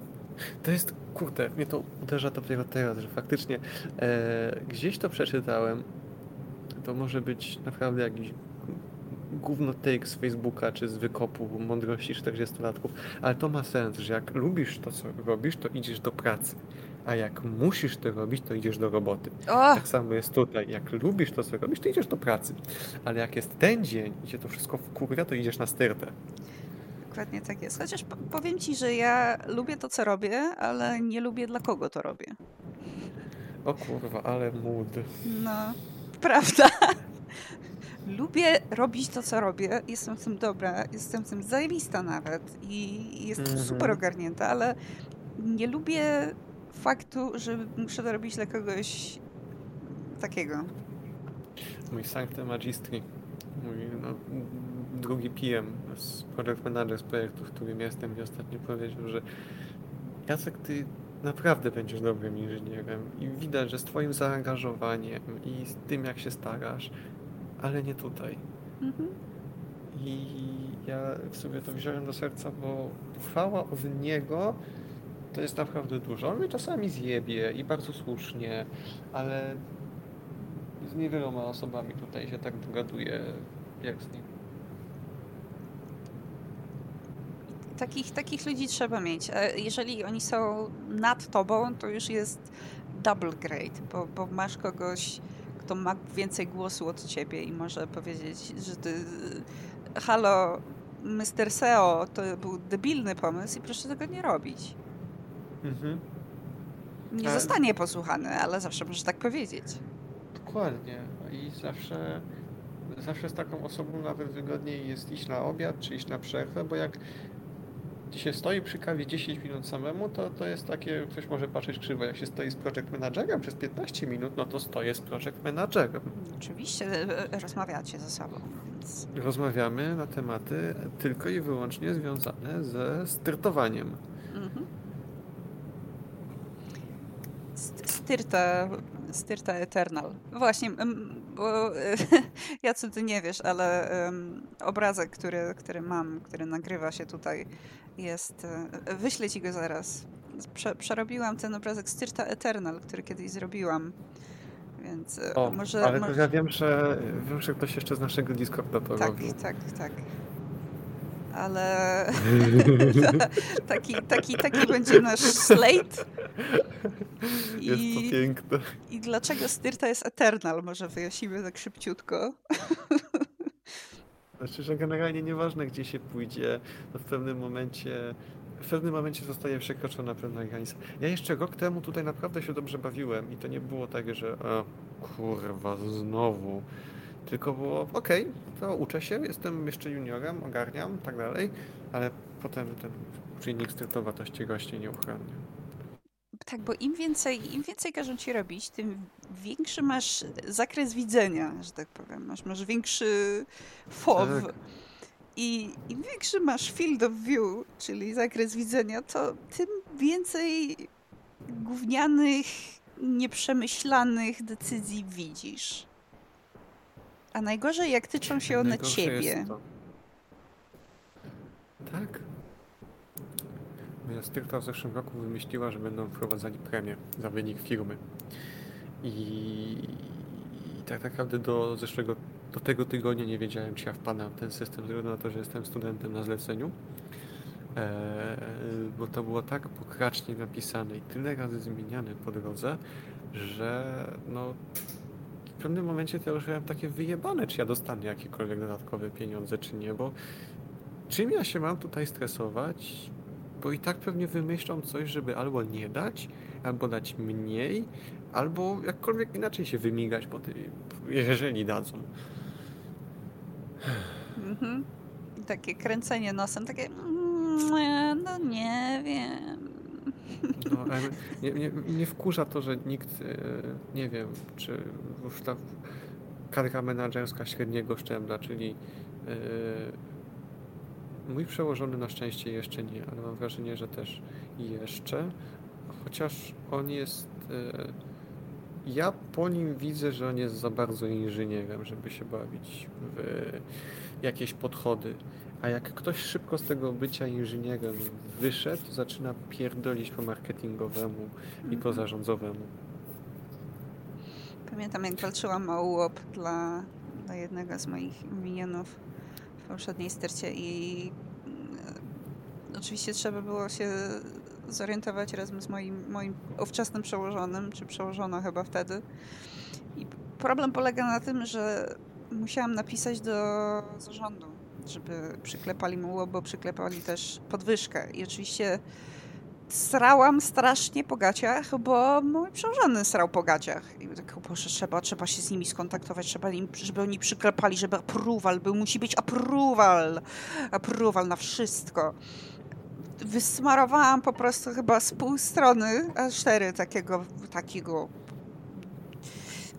To jest, kurde, mnie to uderza dopiero teraz, że faktycznie e, gdzieś to przeczytałem. To może być naprawdę jakiś gówno take z Facebooka czy z wykopu mądrości 40-latków, ale to ma sens, że jak lubisz to, co robisz, to idziesz do pracy. A jak musisz to robić, to idziesz do roboty. O, Tak samo jest tutaj. Jak lubisz to, co robisz, to idziesz do pracy. Ale jak jest ten dzień i cię to wszystko wkurwia, to idziesz na styrtę. dokładnie tak jest. Chociaż po- powiem ci, że ja lubię to, co robię, ale nie lubię dla kogo to robię. O kurwa, ale mood. No, prawda. Lubię robić to, co robię. Jestem w tym dobra, jestem w tym zajebista nawet i jestem Mhm. super ogarnięta, ale nie lubię faktu, że muszę to robić dla kogoś takiego. Mój Sancte Magistri, mój no, drugi PM, z project manager z projektu, w którym jestem i ostatnio powiedział, że Jacek, ty naprawdę będziesz dobrym inżynierem i widać, że z twoim zaangażowaniem i z tym, jak się starasz, ale nie tutaj. Mhm. I ja w sobie to wziąłem do serca, bo chwała od niego to jest naprawdę dużo. On mnie czasami zjebie i bardzo słusznie, ale z niewieloma osobami tutaj się tak dogaduję jak z nim. Takich, takich ludzi trzeba mieć. E, Jeżeli oni są nad tobą, to już jest double grade, bo, bo masz kogoś, kto ma więcej głosu od ciebie i może powiedzieć, że ty halo, Mr. SEO, to był debilny pomysł i proszę tego nie robić. Mhm. Nie Ale- zostanie posłuchany, ale zawsze możesz tak powiedzieć. Dokładnie. I zawsze zawsze z taką osobą nawet wygodniej jest iść na obiad, czy iść na przerwę, bo jak się stoi przy kawie 10 minut samemu, to, to jest takie, ktoś może patrzeć krzywo, jak się stoi z project managerem przez 15 minut, no to stoję z project managerem. Oczywiście e, e, rozmawiacie ze sobą. Więc... Rozmawiamy na tematy tylko i wyłącznie związane ze styrtowaniem. Mhm. Styrta, Styrta Eternal. Właśnie, bo ja co ty nie wiesz, ale obrazek, który, który mam, który nagrywa się tutaj, jest. E, wyślę ci go zaraz. Prze, przerobiłam ten obrazek Styrta Eternal, który kiedyś zrobiłam. Więc e, o, może. Ale może... ja wiem, że wiem, że ktoś jeszcze z naszego Discorda to tak, robił. Tak, tak, tak ale taki, taki, taki będzie nasz slate. I, jest to piękne. I dlaczego Styrta jest Eternal? Może wyjaśnimy tak szybciutko. Znaczy, że generalnie nieważne gdzie się pójdzie, to w pewnym momencie w pewnym momencie zostaje przekroczona pewna granica. Ja jeszcze rok temu tutaj naprawdę się dobrze bawiłem i to nie było tak, że o, kurwa, znowu tylko było, okej, okay, to uczę się, jestem jeszcze juniorem, ogarniam, tak dalej, ale potem ten czynnik startowatości rośnie nieuchronnie. Tak, bo im więcej, im więcej każą ci robić, tym większy masz zakres widzenia, że tak powiem. Masz, masz większy FOW. Tak. I im większy masz field of view, czyli zakres widzenia, to tym więcej gównianych, nieprzemyślanych decyzji widzisz. A najgorzej, jak tyczą się one ciebie. Tak. Styrta w zeszłym roku wymyśliła, że będą wprowadzali premię za wynik firmy. I, I tak naprawdę do zeszłego, do tego tygodnia nie wiedziałem, czy ja wpadam w ten system, ze na to, że jestem studentem na zleceniu. E, bo to było tak pokracznie napisane i tyle razy zmieniane po drodze, że no, w pewnym momencie to już miałem takie wyjebane, czy ja dostanę jakiekolwiek dodatkowe pieniądze, czy nie, bo czym ja się mam tutaj stresować? Bo i tak pewnie wymyślą coś, żeby albo nie dać, albo dać mniej, albo jakkolwiek inaczej się wymigać, bo ty, jeżeli dadzą. Mhm. Takie kręcenie nosem, takie mm, no nie wiem. No, mnie, mnie, mnie wkurza to, że nikt, e, nie wiem, czy już ta kadra menadżerska średniego szczebla, czyli e, mój przełożony na szczęście jeszcze nie, ale mam wrażenie, że też jeszcze, chociaż on jest e, ja po nim widzę, że on jest za bardzo inżynierem, żeby się bawić w jakieś podchody. A jak ktoś szybko z tego bycia inżynierem wyszedł, zaczyna pierdolić po marketingowemu i po mhm. zarządzowemu. Pamiętam, jak walczyłam o UOP dla, dla jednego z moich minionów w poprzedniej stercie i e, oczywiście trzeba było się zorientować razem z moim, moim ówczesnym przełożonym, czy przełożono chyba wtedy. I problem polega na tym, że musiałam napisać do zarządu żeby przyklepali mu, bo przyklepali też podwyżkę. I oczywiście srałam strasznie po gaciach, bo mój przełożony srał po gaciach. I tak, proszę, trzeba, trzeba się z nimi skontaktować, trzeba im, żeby oni przyklepali, żeby approval był, musi być approval, approval na wszystko. Wysmarowałam po prostu chyba z pół strony, a cztery takiego, takiego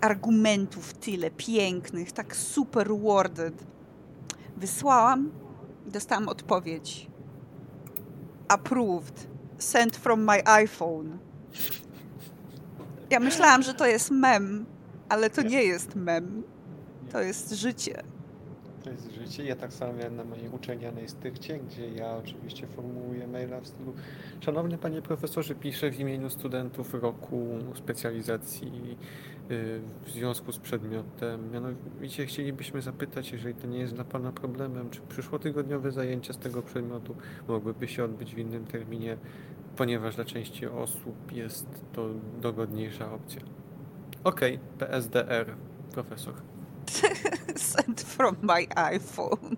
argumentów tyle pięknych, tak super worded Wysłałam dostałam odpowiedź. Approved. Sent from my iPhone. Ja myślałam, że to jest mem, ale to nie jest mem. To jest życie. To jest życie. Ja tak samo na mojej uczelnianej styrcie, gdzie ja oczywiście formułuję maila w stylu Szanowny Panie Profesorze, piszę w imieniu studentów roku specjalizacji y, w związku z przedmiotem. Mianowicie chcielibyśmy zapytać, jeżeli to nie jest dla Pana problemem, czy przyszłotygodniowe zajęcia z tego przedmiotu mogłyby się odbyć w innym terminie, ponieważ dla części osób jest to dogodniejsza opcja. OK, PSDR, profesor. Sent from my iPhone.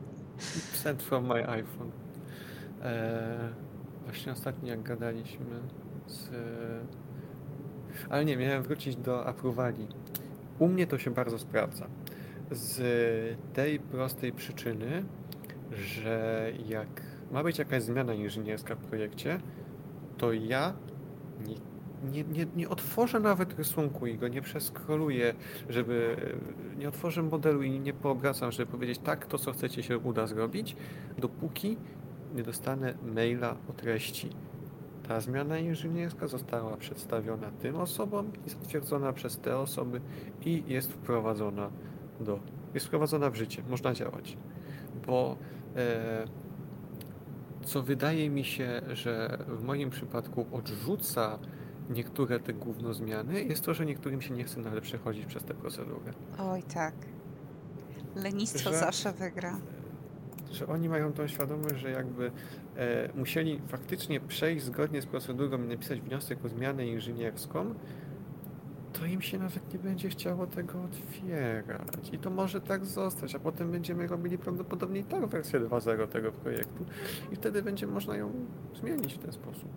Sent from my iPhone. Eee, właśnie ostatnio jak gadaliśmy z... Ale nie, miałem wrócić do aprowali. U mnie to się bardzo sprawdza. z tej prostej przyczyny, że jak ma być jakaś zmiana inżynierska w projekcie, to ja nie, nie, nie, otworzę nawet rysunku i go nie przeskroluję, żeby nie otworzę modelu i nie poobracam, żeby powiedzieć tak, to co chcecie się uda zrobić, dopóki nie dostanę maila o treści. Ta zmiana inżynierska została przedstawiona tym osobom i zatwierdzona przez te osoby i jest wprowadzona do, jest wprowadzona w życie, można działać. Bo e, co wydaje mi się, że w moim przypadku odrzuca niektóre te główno zmiany, jest to, że niektórym się nie chce nawet przechodzić przez tę procedurę. Oj tak. Lenistwo Że- zawsze wygra. Że oni mają tą świadomość, że jakby e, musieli faktycznie przejść zgodnie z procedurą i napisać wniosek o zmianę inżynierską, to im się nawet nie będzie chciało tego otwierać. I to może tak zostać, a potem będziemy robili prawdopodobnie i tak wersję 2.0 tego projektu i wtedy będzie można ją zmienić w ten sposób.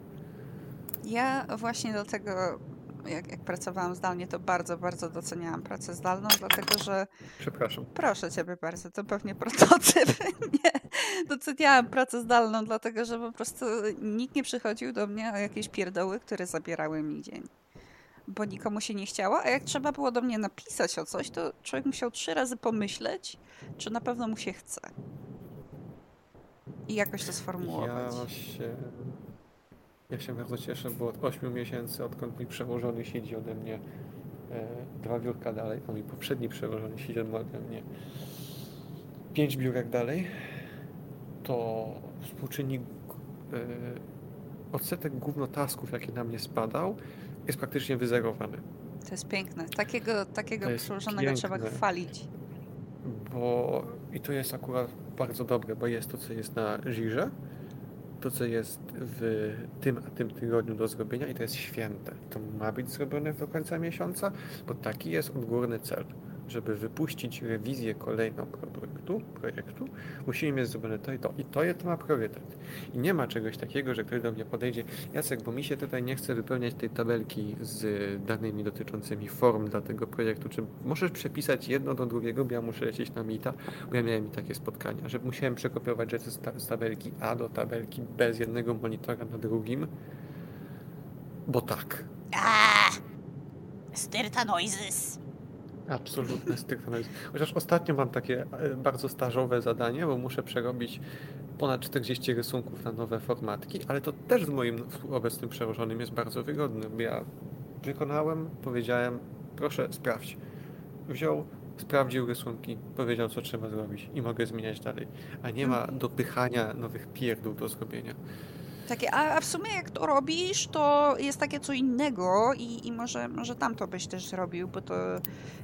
Ja właśnie dlatego, jak, jak pracowałam zdalnie, to bardzo, bardzo doceniałam pracę zdalną, dlatego że Przepraszam. Proszę ciebie bardzo, to pewnie prototyp. Nie, doceniałam pracę zdalną, dlatego że po prostu nikt nie przychodził do mnie o jakieś pierdoły, które zabierały mi dzień. Bo nikomu się nie chciało, a jak trzeba było do mnie napisać o coś, to człowiek musiał trzy razy pomyśleć, czy na pewno mu się chce. I jakoś to sformułować. Ja się, ja się bardzo cieszę, bo od 8 miesięcy, odkąd mi przełożony siedzi ode mnie e, dwa biurka dalej, a mój poprzedni przełożony siedzi ode mnie pięć biurek dalej, to współczynnik e, odsetek gówno tasków, jaki na mnie spadał, jest praktycznie wyzerowany. To jest piękne. Takiego, takiego przełożonego trzeba piękne. chwalić. bo i to jest akurat bardzo dobre, bo jest to, co jest na żirze, to, co jest w tym a tym tygodniu do zrobienia i to jest święte. To ma być zrobione do końca miesiąca, bo taki jest odgórny cel. Żeby wypuścić rewizję kolejną projektu, projektu, musimy mieć zrobione to i to. I to, je- to ma priorytet. I nie ma czegoś takiego, że ktoś do mnie podejdzie, Jacek, bo mi się tutaj nie chce wypełniać tej tabelki z danymi dotyczącymi form dla tego projektu. Czy możesz przepisać jedno do drugiego, bo ja muszę lecieć na mita, bo ja miałem i takie spotkania, że musiałem przekopiować rzeczy z, ta- z tabelki A do tabelki B z jednego monitora na drugim, bo tak. Ah! Styrta noises. Absolutne styknąć. Chociaż ostatnio mam takie e, bardzo stażowe zadanie, bo muszę przerobić ponad 40 rysunków na nowe formatki, ale to też z moim obecnym przełożonym jest bardzo wygodne, ja wykonałem, powiedziałem, proszę sprawdź. Wziął, sprawdził rysunki, powiedział co trzeba zrobić i mogę zmieniać dalej. A nie ma dopychania nowych pierdół do zrobienia. Takie, a, w sumie jak to robisz, to jest takie co innego i, i może, może tamto byś też zrobił, bo to...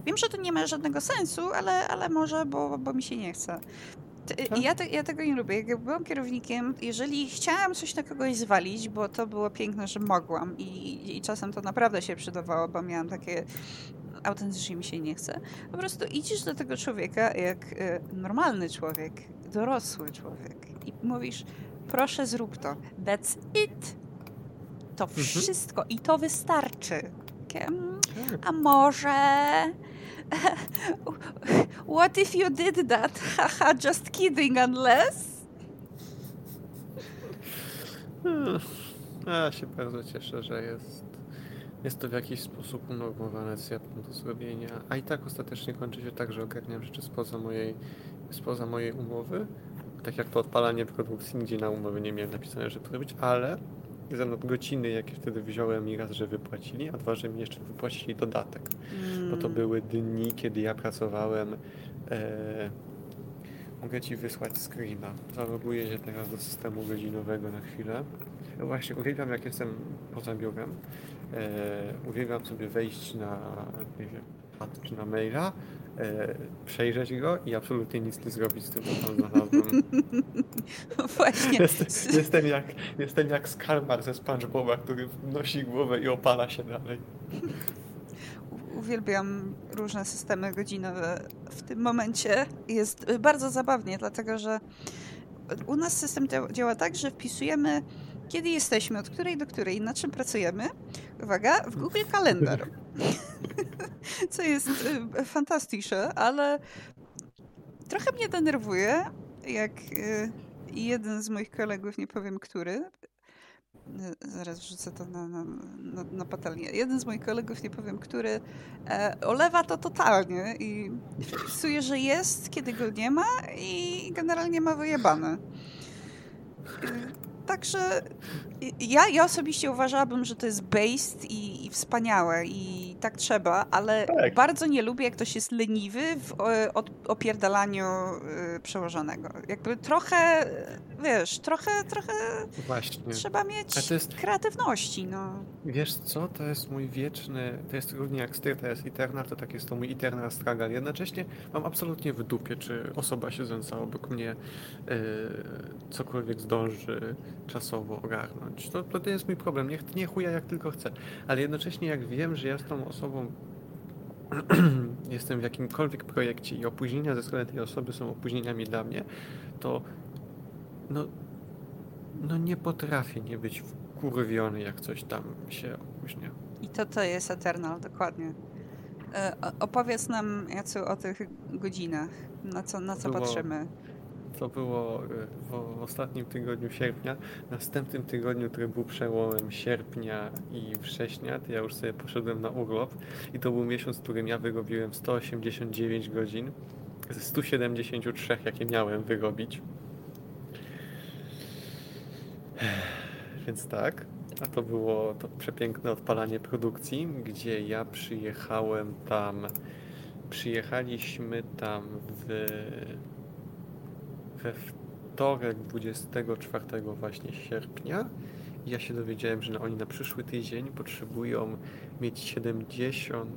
Wiem, że to nie ma żadnego sensu, ale, ale może, bo, bo mi się nie chce. Tak. Ja, te, ja tego nie lubię. Jak byłam kierownikiem, jeżeli chciałam coś na kogoś zwalić, bo to było piękne, że mogłam i, i czasem to naprawdę się przydawało, bo miałam takie autentycznie mi się nie chce. Po prostu idziesz do tego człowieka jak e, normalny człowiek, dorosły człowiek i mówisz, proszę zrób to. That's it. To wszystko i to wystarczy. Takie, "Mm, Tak. A może... What if you did that? Haha, just kidding, unless... Hmm. Ja się bardzo cieszę, że jest, jest to w jakiś sposób unormowane, co ja mam do zrobienia. A i tak ostatecznie kończy się tak, że ogarniam rzeczy spoza mojej, spoza mojej umowy. Tak jak to odpalanie produkcji, nigdzie na umowie nie miałem napisane, że to robić, ale za godziny, jakie wtedy wziąłem i raz, że wypłacili, a dwa, że mi jeszcze wypłacili dodatek. Bo to Mm, były dni, kiedy ja pracowałem. E, mogę ci wysłać screena. Zaloguję się teraz do systemu godzinowego na chwilę. No Właśnie, uwielbiam jak jestem poza biurem. E, uwielbiam sobie wejść na, nie wiem, czy na maila, e, przejrzeć go i absolutnie nic nie zrobić z tym, co tam znalazłem. Właśnie. Jestem, jestem, jak, jestem jak Skalmar ze SpongeBoba, który nosi głowę i opala się dalej. Uwielbiam różne systemy godzinowe. W tym momencie jest bardzo zabawnie, dlatego że u nas system dzia- działa tak, że wpisujemy kiedy jesteśmy, od której do której, na czym pracujemy. Uwaga, w Google Kalendar. Co jest y, fantastyczne, ale Trochę mnie denerwuje, jak y, jeden z moich kolegów, nie powiem który, y, zaraz wrzucę to na, na, na, na patelnię, jeden z moich kolegów, nie powiem który, e, olewa to totalnie i wpisuje, że jest, kiedy go nie ma i generalnie ma wyjebane. Także ja, ja osobiście uważałabym, że to jest based i, i wspaniałe i tak trzeba, ale Tak. bardzo nie lubię, jak ktoś jest leniwy w opierdalaniu y, przełożonego. Jakby trochę, wiesz, trochę, trochę Właśnie. trzeba mieć jest- kreatywności, no. Wiesz co, to jest mój wieczny, to jest równie jak styr, to jest Eternal, to tak jest to mój Eternal struggle. Jednocześnie mam absolutnie w dupie, czy osoba siedząca obok mnie e, cokolwiek zdąży czasowo ogarnąć. To, to jest mój problem, niech nie chuja jak tylko chcę. Ale jednocześnie jak wiem, że ja z tą osobą jestem w jakimkolwiek projekcie i opóźnienia ze strony tej osoby są opóźnieniami dla mnie, to no, no nie potrafię nie być wkurwiony, jak coś tam się opóźnia. I to to jest Eternal, dokładnie. E, opowiedz nam, Jacu, o tych godzinach, na co, na co Było- patrzymy. To było e, w, w ostatnim tygodniu sierpnia. W następnym tygodniu, który był przełomem sierpnia i września, to ja już sobie poszedłem na urlop i to był miesiąc, w którym ja wyrobiłem 189 godzin ze 173, jakie miałem wyrobić. Więc tak, a to było to przepiękne odpalanie produkcji, gdzie ja przyjechałem tam, przyjechaliśmy tam w we wtorek 24 właśnie sierpnia ja się dowiedziałem, że oni na przyszły tydzień potrzebują mieć 70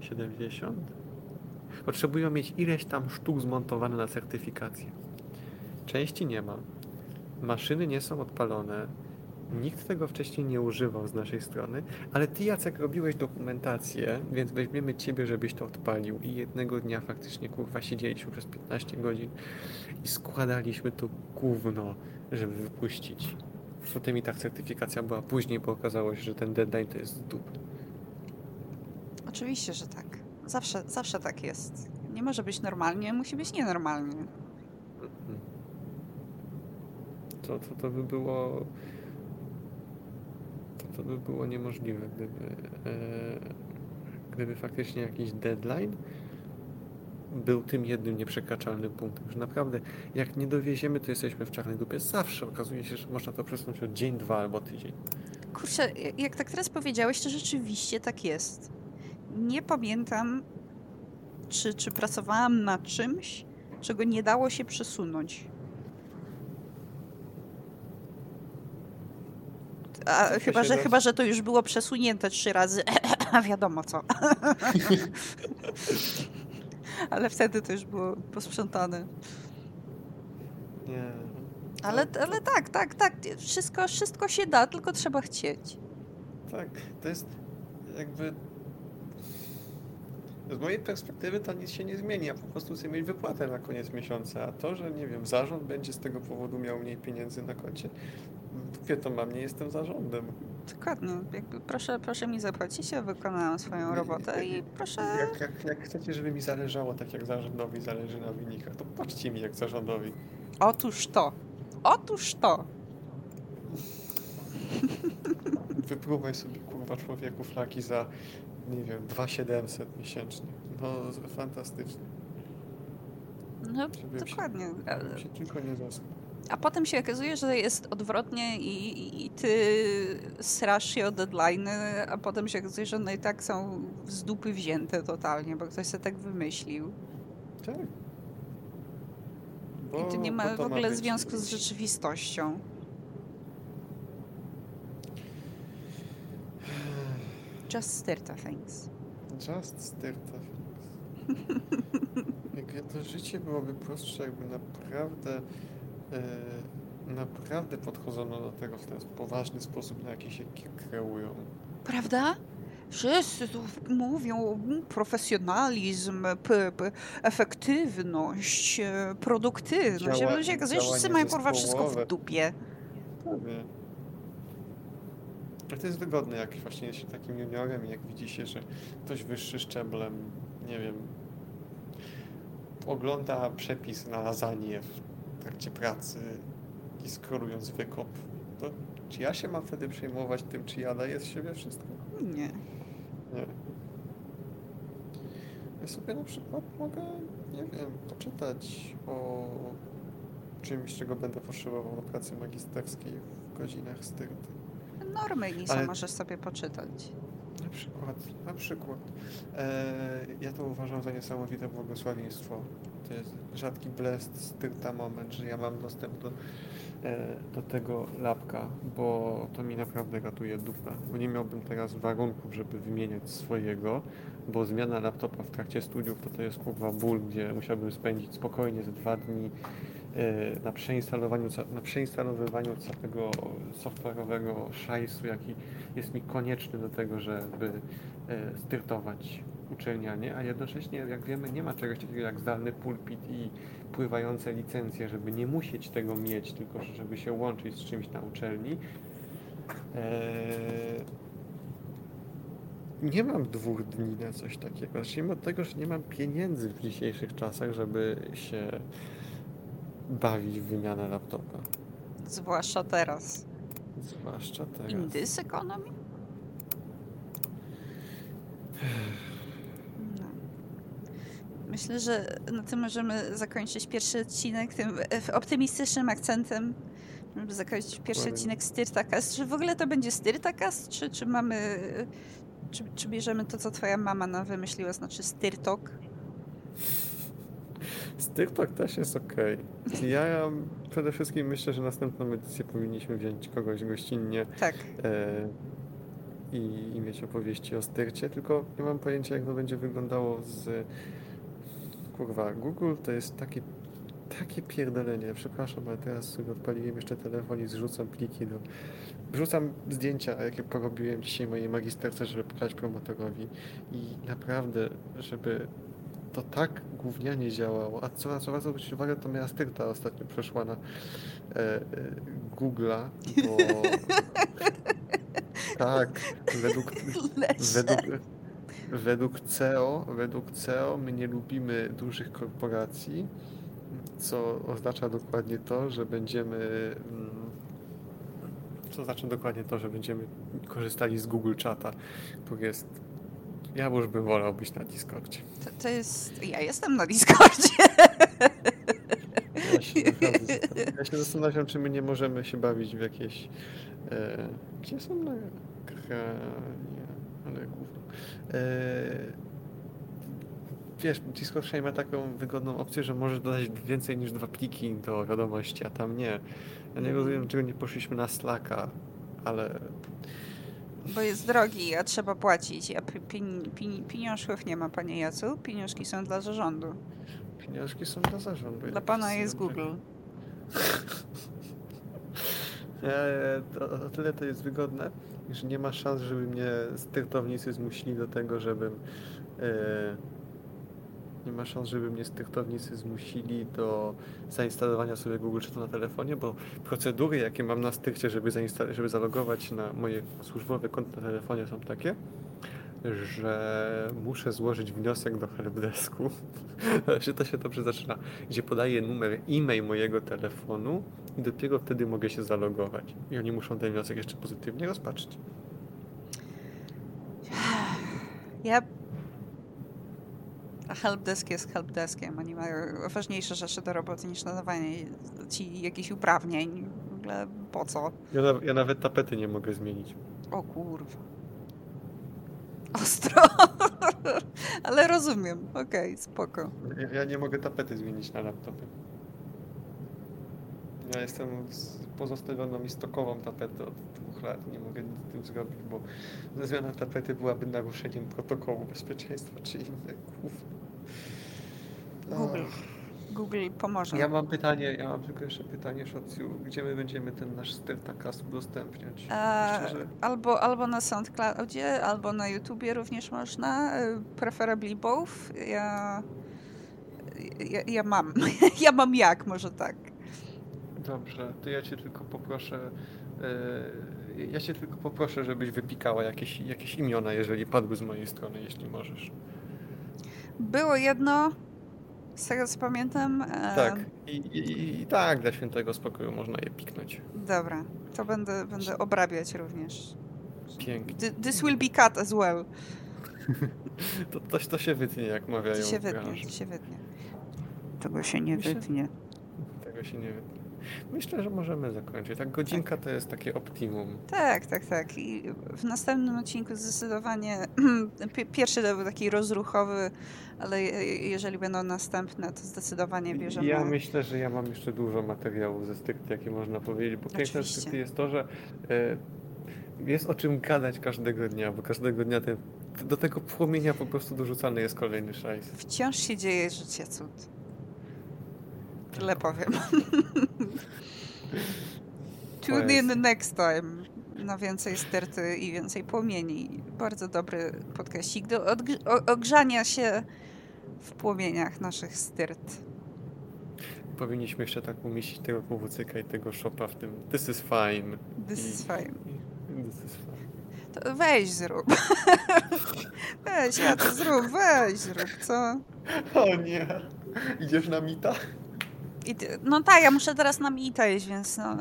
70 potrzebują mieć ileś tam sztuk zmontowane na certyfikację. Części nie ma. Maszyny nie są odpalone. Nikt tego wcześniej nie używał z naszej strony, ale ty Jacek robiłeś dokumentację, więc weźmiemy ciebie, żebyś to odpalił i jednego dnia faktycznie kurwa siedzieliśmy przez 15 godzin i składaliśmy to gówno, żeby wypuścić. Potem i tak certyfikacja była później, bo okazało się, że ten deadline to jest z dupy. Oczywiście, że tak. Zawsze, zawsze tak jest. Nie może być normalnie, musi być nienormalnie. To, to, to by było. To, by było niemożliwe, gdyby, e, gdyby faktycznie jakiś deadline był tym jednym nieprzekraczalnym punktem. Że naprawdę, jak nie dowieziemy, to jesteśmy w czarnej dupie. Zawsze okazuje się, że można to przesunąć o dzień, dwa albo tydzień. Kurczę, jak tak teraz powiedziałeś, to rzeczywiście tak jest. Nie pamiętam, czy, czy pracowałam nad czymś, czego nie dało się przesunąć. A, Zawsze chyba, że, chyba, że to już było przesunięte trzy razy. A wiadomo co. Ale wtedy to już było posprzątane. Nie. Ale, To- ale tak, tak, tak. Wszystko, wszystko się da, tylko trzeba chcieć. Tak, to jest jakby. Z mojej perspektywy to nic się nie zmieni, a po prostu chcę mieć wypłatę na koniec miesiąca. A to, że nie wiem, zarząd będzie z tego powodu miał mniej pieniędzy na koncie, dupie to mam, nie jestem zarządem. Dokładnie. Jakby proszę, proszę mi zapłacić, ja wykonałam swoją robotę i proszę. Jak, jak, jak chcecie, żeby mi zależało tak jak zarządowi zależy na wynikach, to płaczcie mi jak zarządowi. Otóż to. Otóż to. Wypróbuj sobie kurwa człowieku flaki za, nie wiem, 2700 miesięcznie. No fantastycznie. No, Żebym się- dokładnie. Żebym się tylko nie zasnął. a potem się okazuje, że jest odwrotnie i, i, i ty srasz się o deadline'y, a potem się okazuje, że one i tak są z dupy wzięte totalnie, bo ktoś sobie tak wymyślił. Tak. I to nie bo ma to w ogóle być- związku z rzeczywistością. Just styrta things. Just styrta things. Jakby to życie byłoby prostsze, jakby naprawdę e, naprawdę podchodzono do tego w ten poważny sposób, na jaki się kreują. Prawda? Wszyscy tu mówią profesjonalizm, efektywność, e, produktywność. Działa- ludzie wszyscy mają kurwa wszystko w dupie. Pewnie. Ale to jest wygodne, jak właśnie jest się takim juniorem i jak widzi się, że ktoś wyższy szczeblem, nie wiem, ogląda przepis na lasagne w trakcie pracy i skrolując wykop, to czy ja się mam wtedy przejmować tym, czy ja daję z siebie wszystko? Nie. Nie. Ja sobie na przykład mogę, nie wiem, poczytać o czymś, czego będę potrzebował do pracy magisterskiej w godzinach styrty. Normy Lisa Ale- możesz sobie poczytać. Na przykład, na przykład. E, ja to uważam za niesamowite błogosławieństwo. To jest rzadki blest, styrta moment, że ja mam dostęp do, e, do tego lapka, bo to mi naprawdę ratuje dupę. Bo nie miałbym teraz warunków, żeby wymieniać swojego, bo zmiana laptopa w trakcie studiów to to jest kurwa ból, gdzie musiałbym spędzić spokojnie ze dwa dni na przeinstalowaniu, na przeinstalowywaniu całego software'owego szajsu, jaki jest mi konieczny do tego, żeby e, styrtować uczelnianie, a jednocześnie, jak wiemy, nie ma czegoś takiego jak zdalny pulpit i pływające licencje, żeby nie musieć tego mieć, tylko żeby się łączyć z czymś na uczelni. Eee, nie mam dwóch dni na coś takiego. Zacznijmy od tego, że nie mam pieniędzy w dzisiejszych czasach, żeby się bawić w wymianę laptopa. Zwłaszcza teraz. Zwłaszcza teraz. In this economy? No. Myślę, że na tym możemy zakończyć pierwszy odcinek tym optymistycznym akcentem. Żeby zakończyć pierwszy Dokładnie. odcinek Styrtakast. Czy w ogóle to będzie Styrtakast? Czy, czy mamy... Czy, czy bierzemy to, co twoja mama nam wymyśliła, znaczy Styrtok? Z TikTok też jest okej. Ja przede wszystkim myślę, że następną edycję powinniśmy wziąć kogoś gościnnie Tak. e, i, i mieć opowieści o styrcie, tylko nie mam pojęcia jak to będzie wyglądało z... Kurwa, Google to jest takie, takie pierdolenie. Przepraszam, ale teraz sobie odpaliłem jeszcze telefon i zrzucam pliki do... Wrzucam zdjęcia, jakie porobiłem dzisiaj mojej magisterce, żeby pokazać promotorowi i naprawdę, żeby to tak gównianie działało, a co, co warto zwrócić uwagę, to moja styrta ostatnio przeszła na e, e, Google'a, bo tak, według, według, według CEO, według CEO my nie lubimy dużych korporacji, co oznacza dokładnie to, że będziemy mm, co oznacza dokładnie to, że będziemy korzystali z Google Chata, który jest ja już bym wolał być na Discordzie. To, to jest... Ja jestem na Discordzie. Ja się, ja się zastanawiam, czy my nie możemy się bawić w jakieś. E, gdzie są nagrania? Ale gówno. E, wiesz, Discord przynajmniej ma taką wygodną opcję, że możesz dodać więcej niż dwa pliki do wiadomości, a tam nie. Ja nie rozumiem, dlaczego nie poszliśmy na Slacka, ale Bo jest drogi, a trzeba płacić. A pieniążków nie ma, panie Jacu. Pieniążki są dla zarządu. pieniążki są dla zarządu. Dla pana jest. Google. E, to, o tyle to jest wygodne, że nie ma szans, żeby mnie styrtownicy zmusili do tego, żebym. Nie ma szans, żeby mnie styrtownicy zmusili do zainstalowania sobie Google Chatu na telefonie, bo procedury, jakie mam na styrcie, żeby, żeby zalogować na moje służbowe konto na telefonie są takie, że muszę złożyć wniosek do helpdesku, że to się dobrze zaczyna, gdzie podaję numer e-mail mojego telefonu i dopiero wtedy mogę się zalogować. I oni muszą ten wniosek jeszcze pozytywnie rozpatrzyć. Ja... A helpdesk jest helpdeskiem. Oni mają ważniejsze rzeczy do roboty niż nadawanie ci jakichś uprawnień. W ogóle po co? Ja, na, ja nawet tapety nie mogę zmienić. O kurwa. Ostro. Ale rozumiem. Okej, spoko. Ja, ja nie mogę tapety zmienić na laptopie. Ja jestem pozostawioną mi stokową tapetę od dwóch lat. Nie mogę nic z tym zrobić, bo zmiana tapety byłaby naruszeniem protokołu bezpieczeństwa czy innych głów. Google. Google pomoże. Ja mam pytanie, ja mam tylko jeszcze pytanie, Szociu, gdzie my będziemy ten nasz Styrtakast udostępniać? Szczerze, albo, albo na SoundCloudzie, albo na YouTubie również można. y, Preferably both. Ja, ja, ja mam. Ja mam jak, może tak. Dobrze, to ja cię tylko poproszę, e, ja cię tylko poproszę, żebyś wypikała jakieś, jakieś imiona, jeżeli padły z mojej strony, jeśli możesz. Było jedno, Z tego co pamiętam. e, Tak. I, i, I tak, dla świętego spokoju można je piknąć. Dobra, to będę, będę obrabiać również. Pięknie. Th- This will be cut as well. To, to, to się wytnie, jak mawiają To się wytnie, to się wytnie. Tego się nie Myślę- wytnie. Tego się nie wytnie. Myślę, że możemy zakończyć. Tak, godzinka to jest takie optimum. Tak, tak, tak. I w następnym odcinku zdecydowanie pi- pierwszy to był taki rozruchowy, ale je- jeżeli będą następne, to zdecydowanie bierzemy. Ja myślę, że ja mam jeszcze dużo materiałów ze stricte, jakie można powiedzieć, bo piękne stricte jest to, że e, jest o czym gadać każdego dnia, bo każdego dnia ten, do tego płomienia po prostu dorzucany jest kolejny szajs. Wciąż się dzieje życie cud. Tyle powiem. Tune in next time na więcej sterty i więcej płomieni. Bardzo dobry podkaścik do ogrzania się w płomieniach naszych styrt. Powinniśmy jeszcze tak umieścić tego kowucyka i tego szopa w tym This is fine. This I- is fine. This is fine. To weź zrób. weź, ja to zrób, weź zrób, co? O nie! Idziesz na mita? No tak, ja muszę teraz na mita iść, więc no,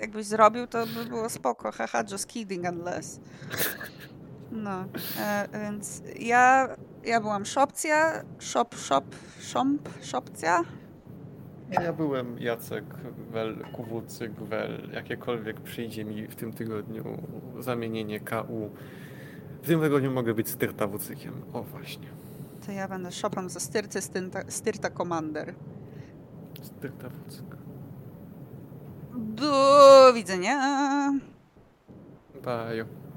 jakbyś zrobił, to by było spoko. Haha, just kidding unless. No, e, więc ja, ja byłam szopcja, szop, szop, szomp, szopcja. Ja byłem Jacek, wel, kuwucyk, wel, jakiekolwiek przyjdzie mi w tym tygodniu zamienienie KU. W tym tygodniu mogę być styrta wucykiem. O właśnie. To ja będę szopem ze styrty, styrta, styrta Commander. Styrta wucyk. Do widzenia! Bye.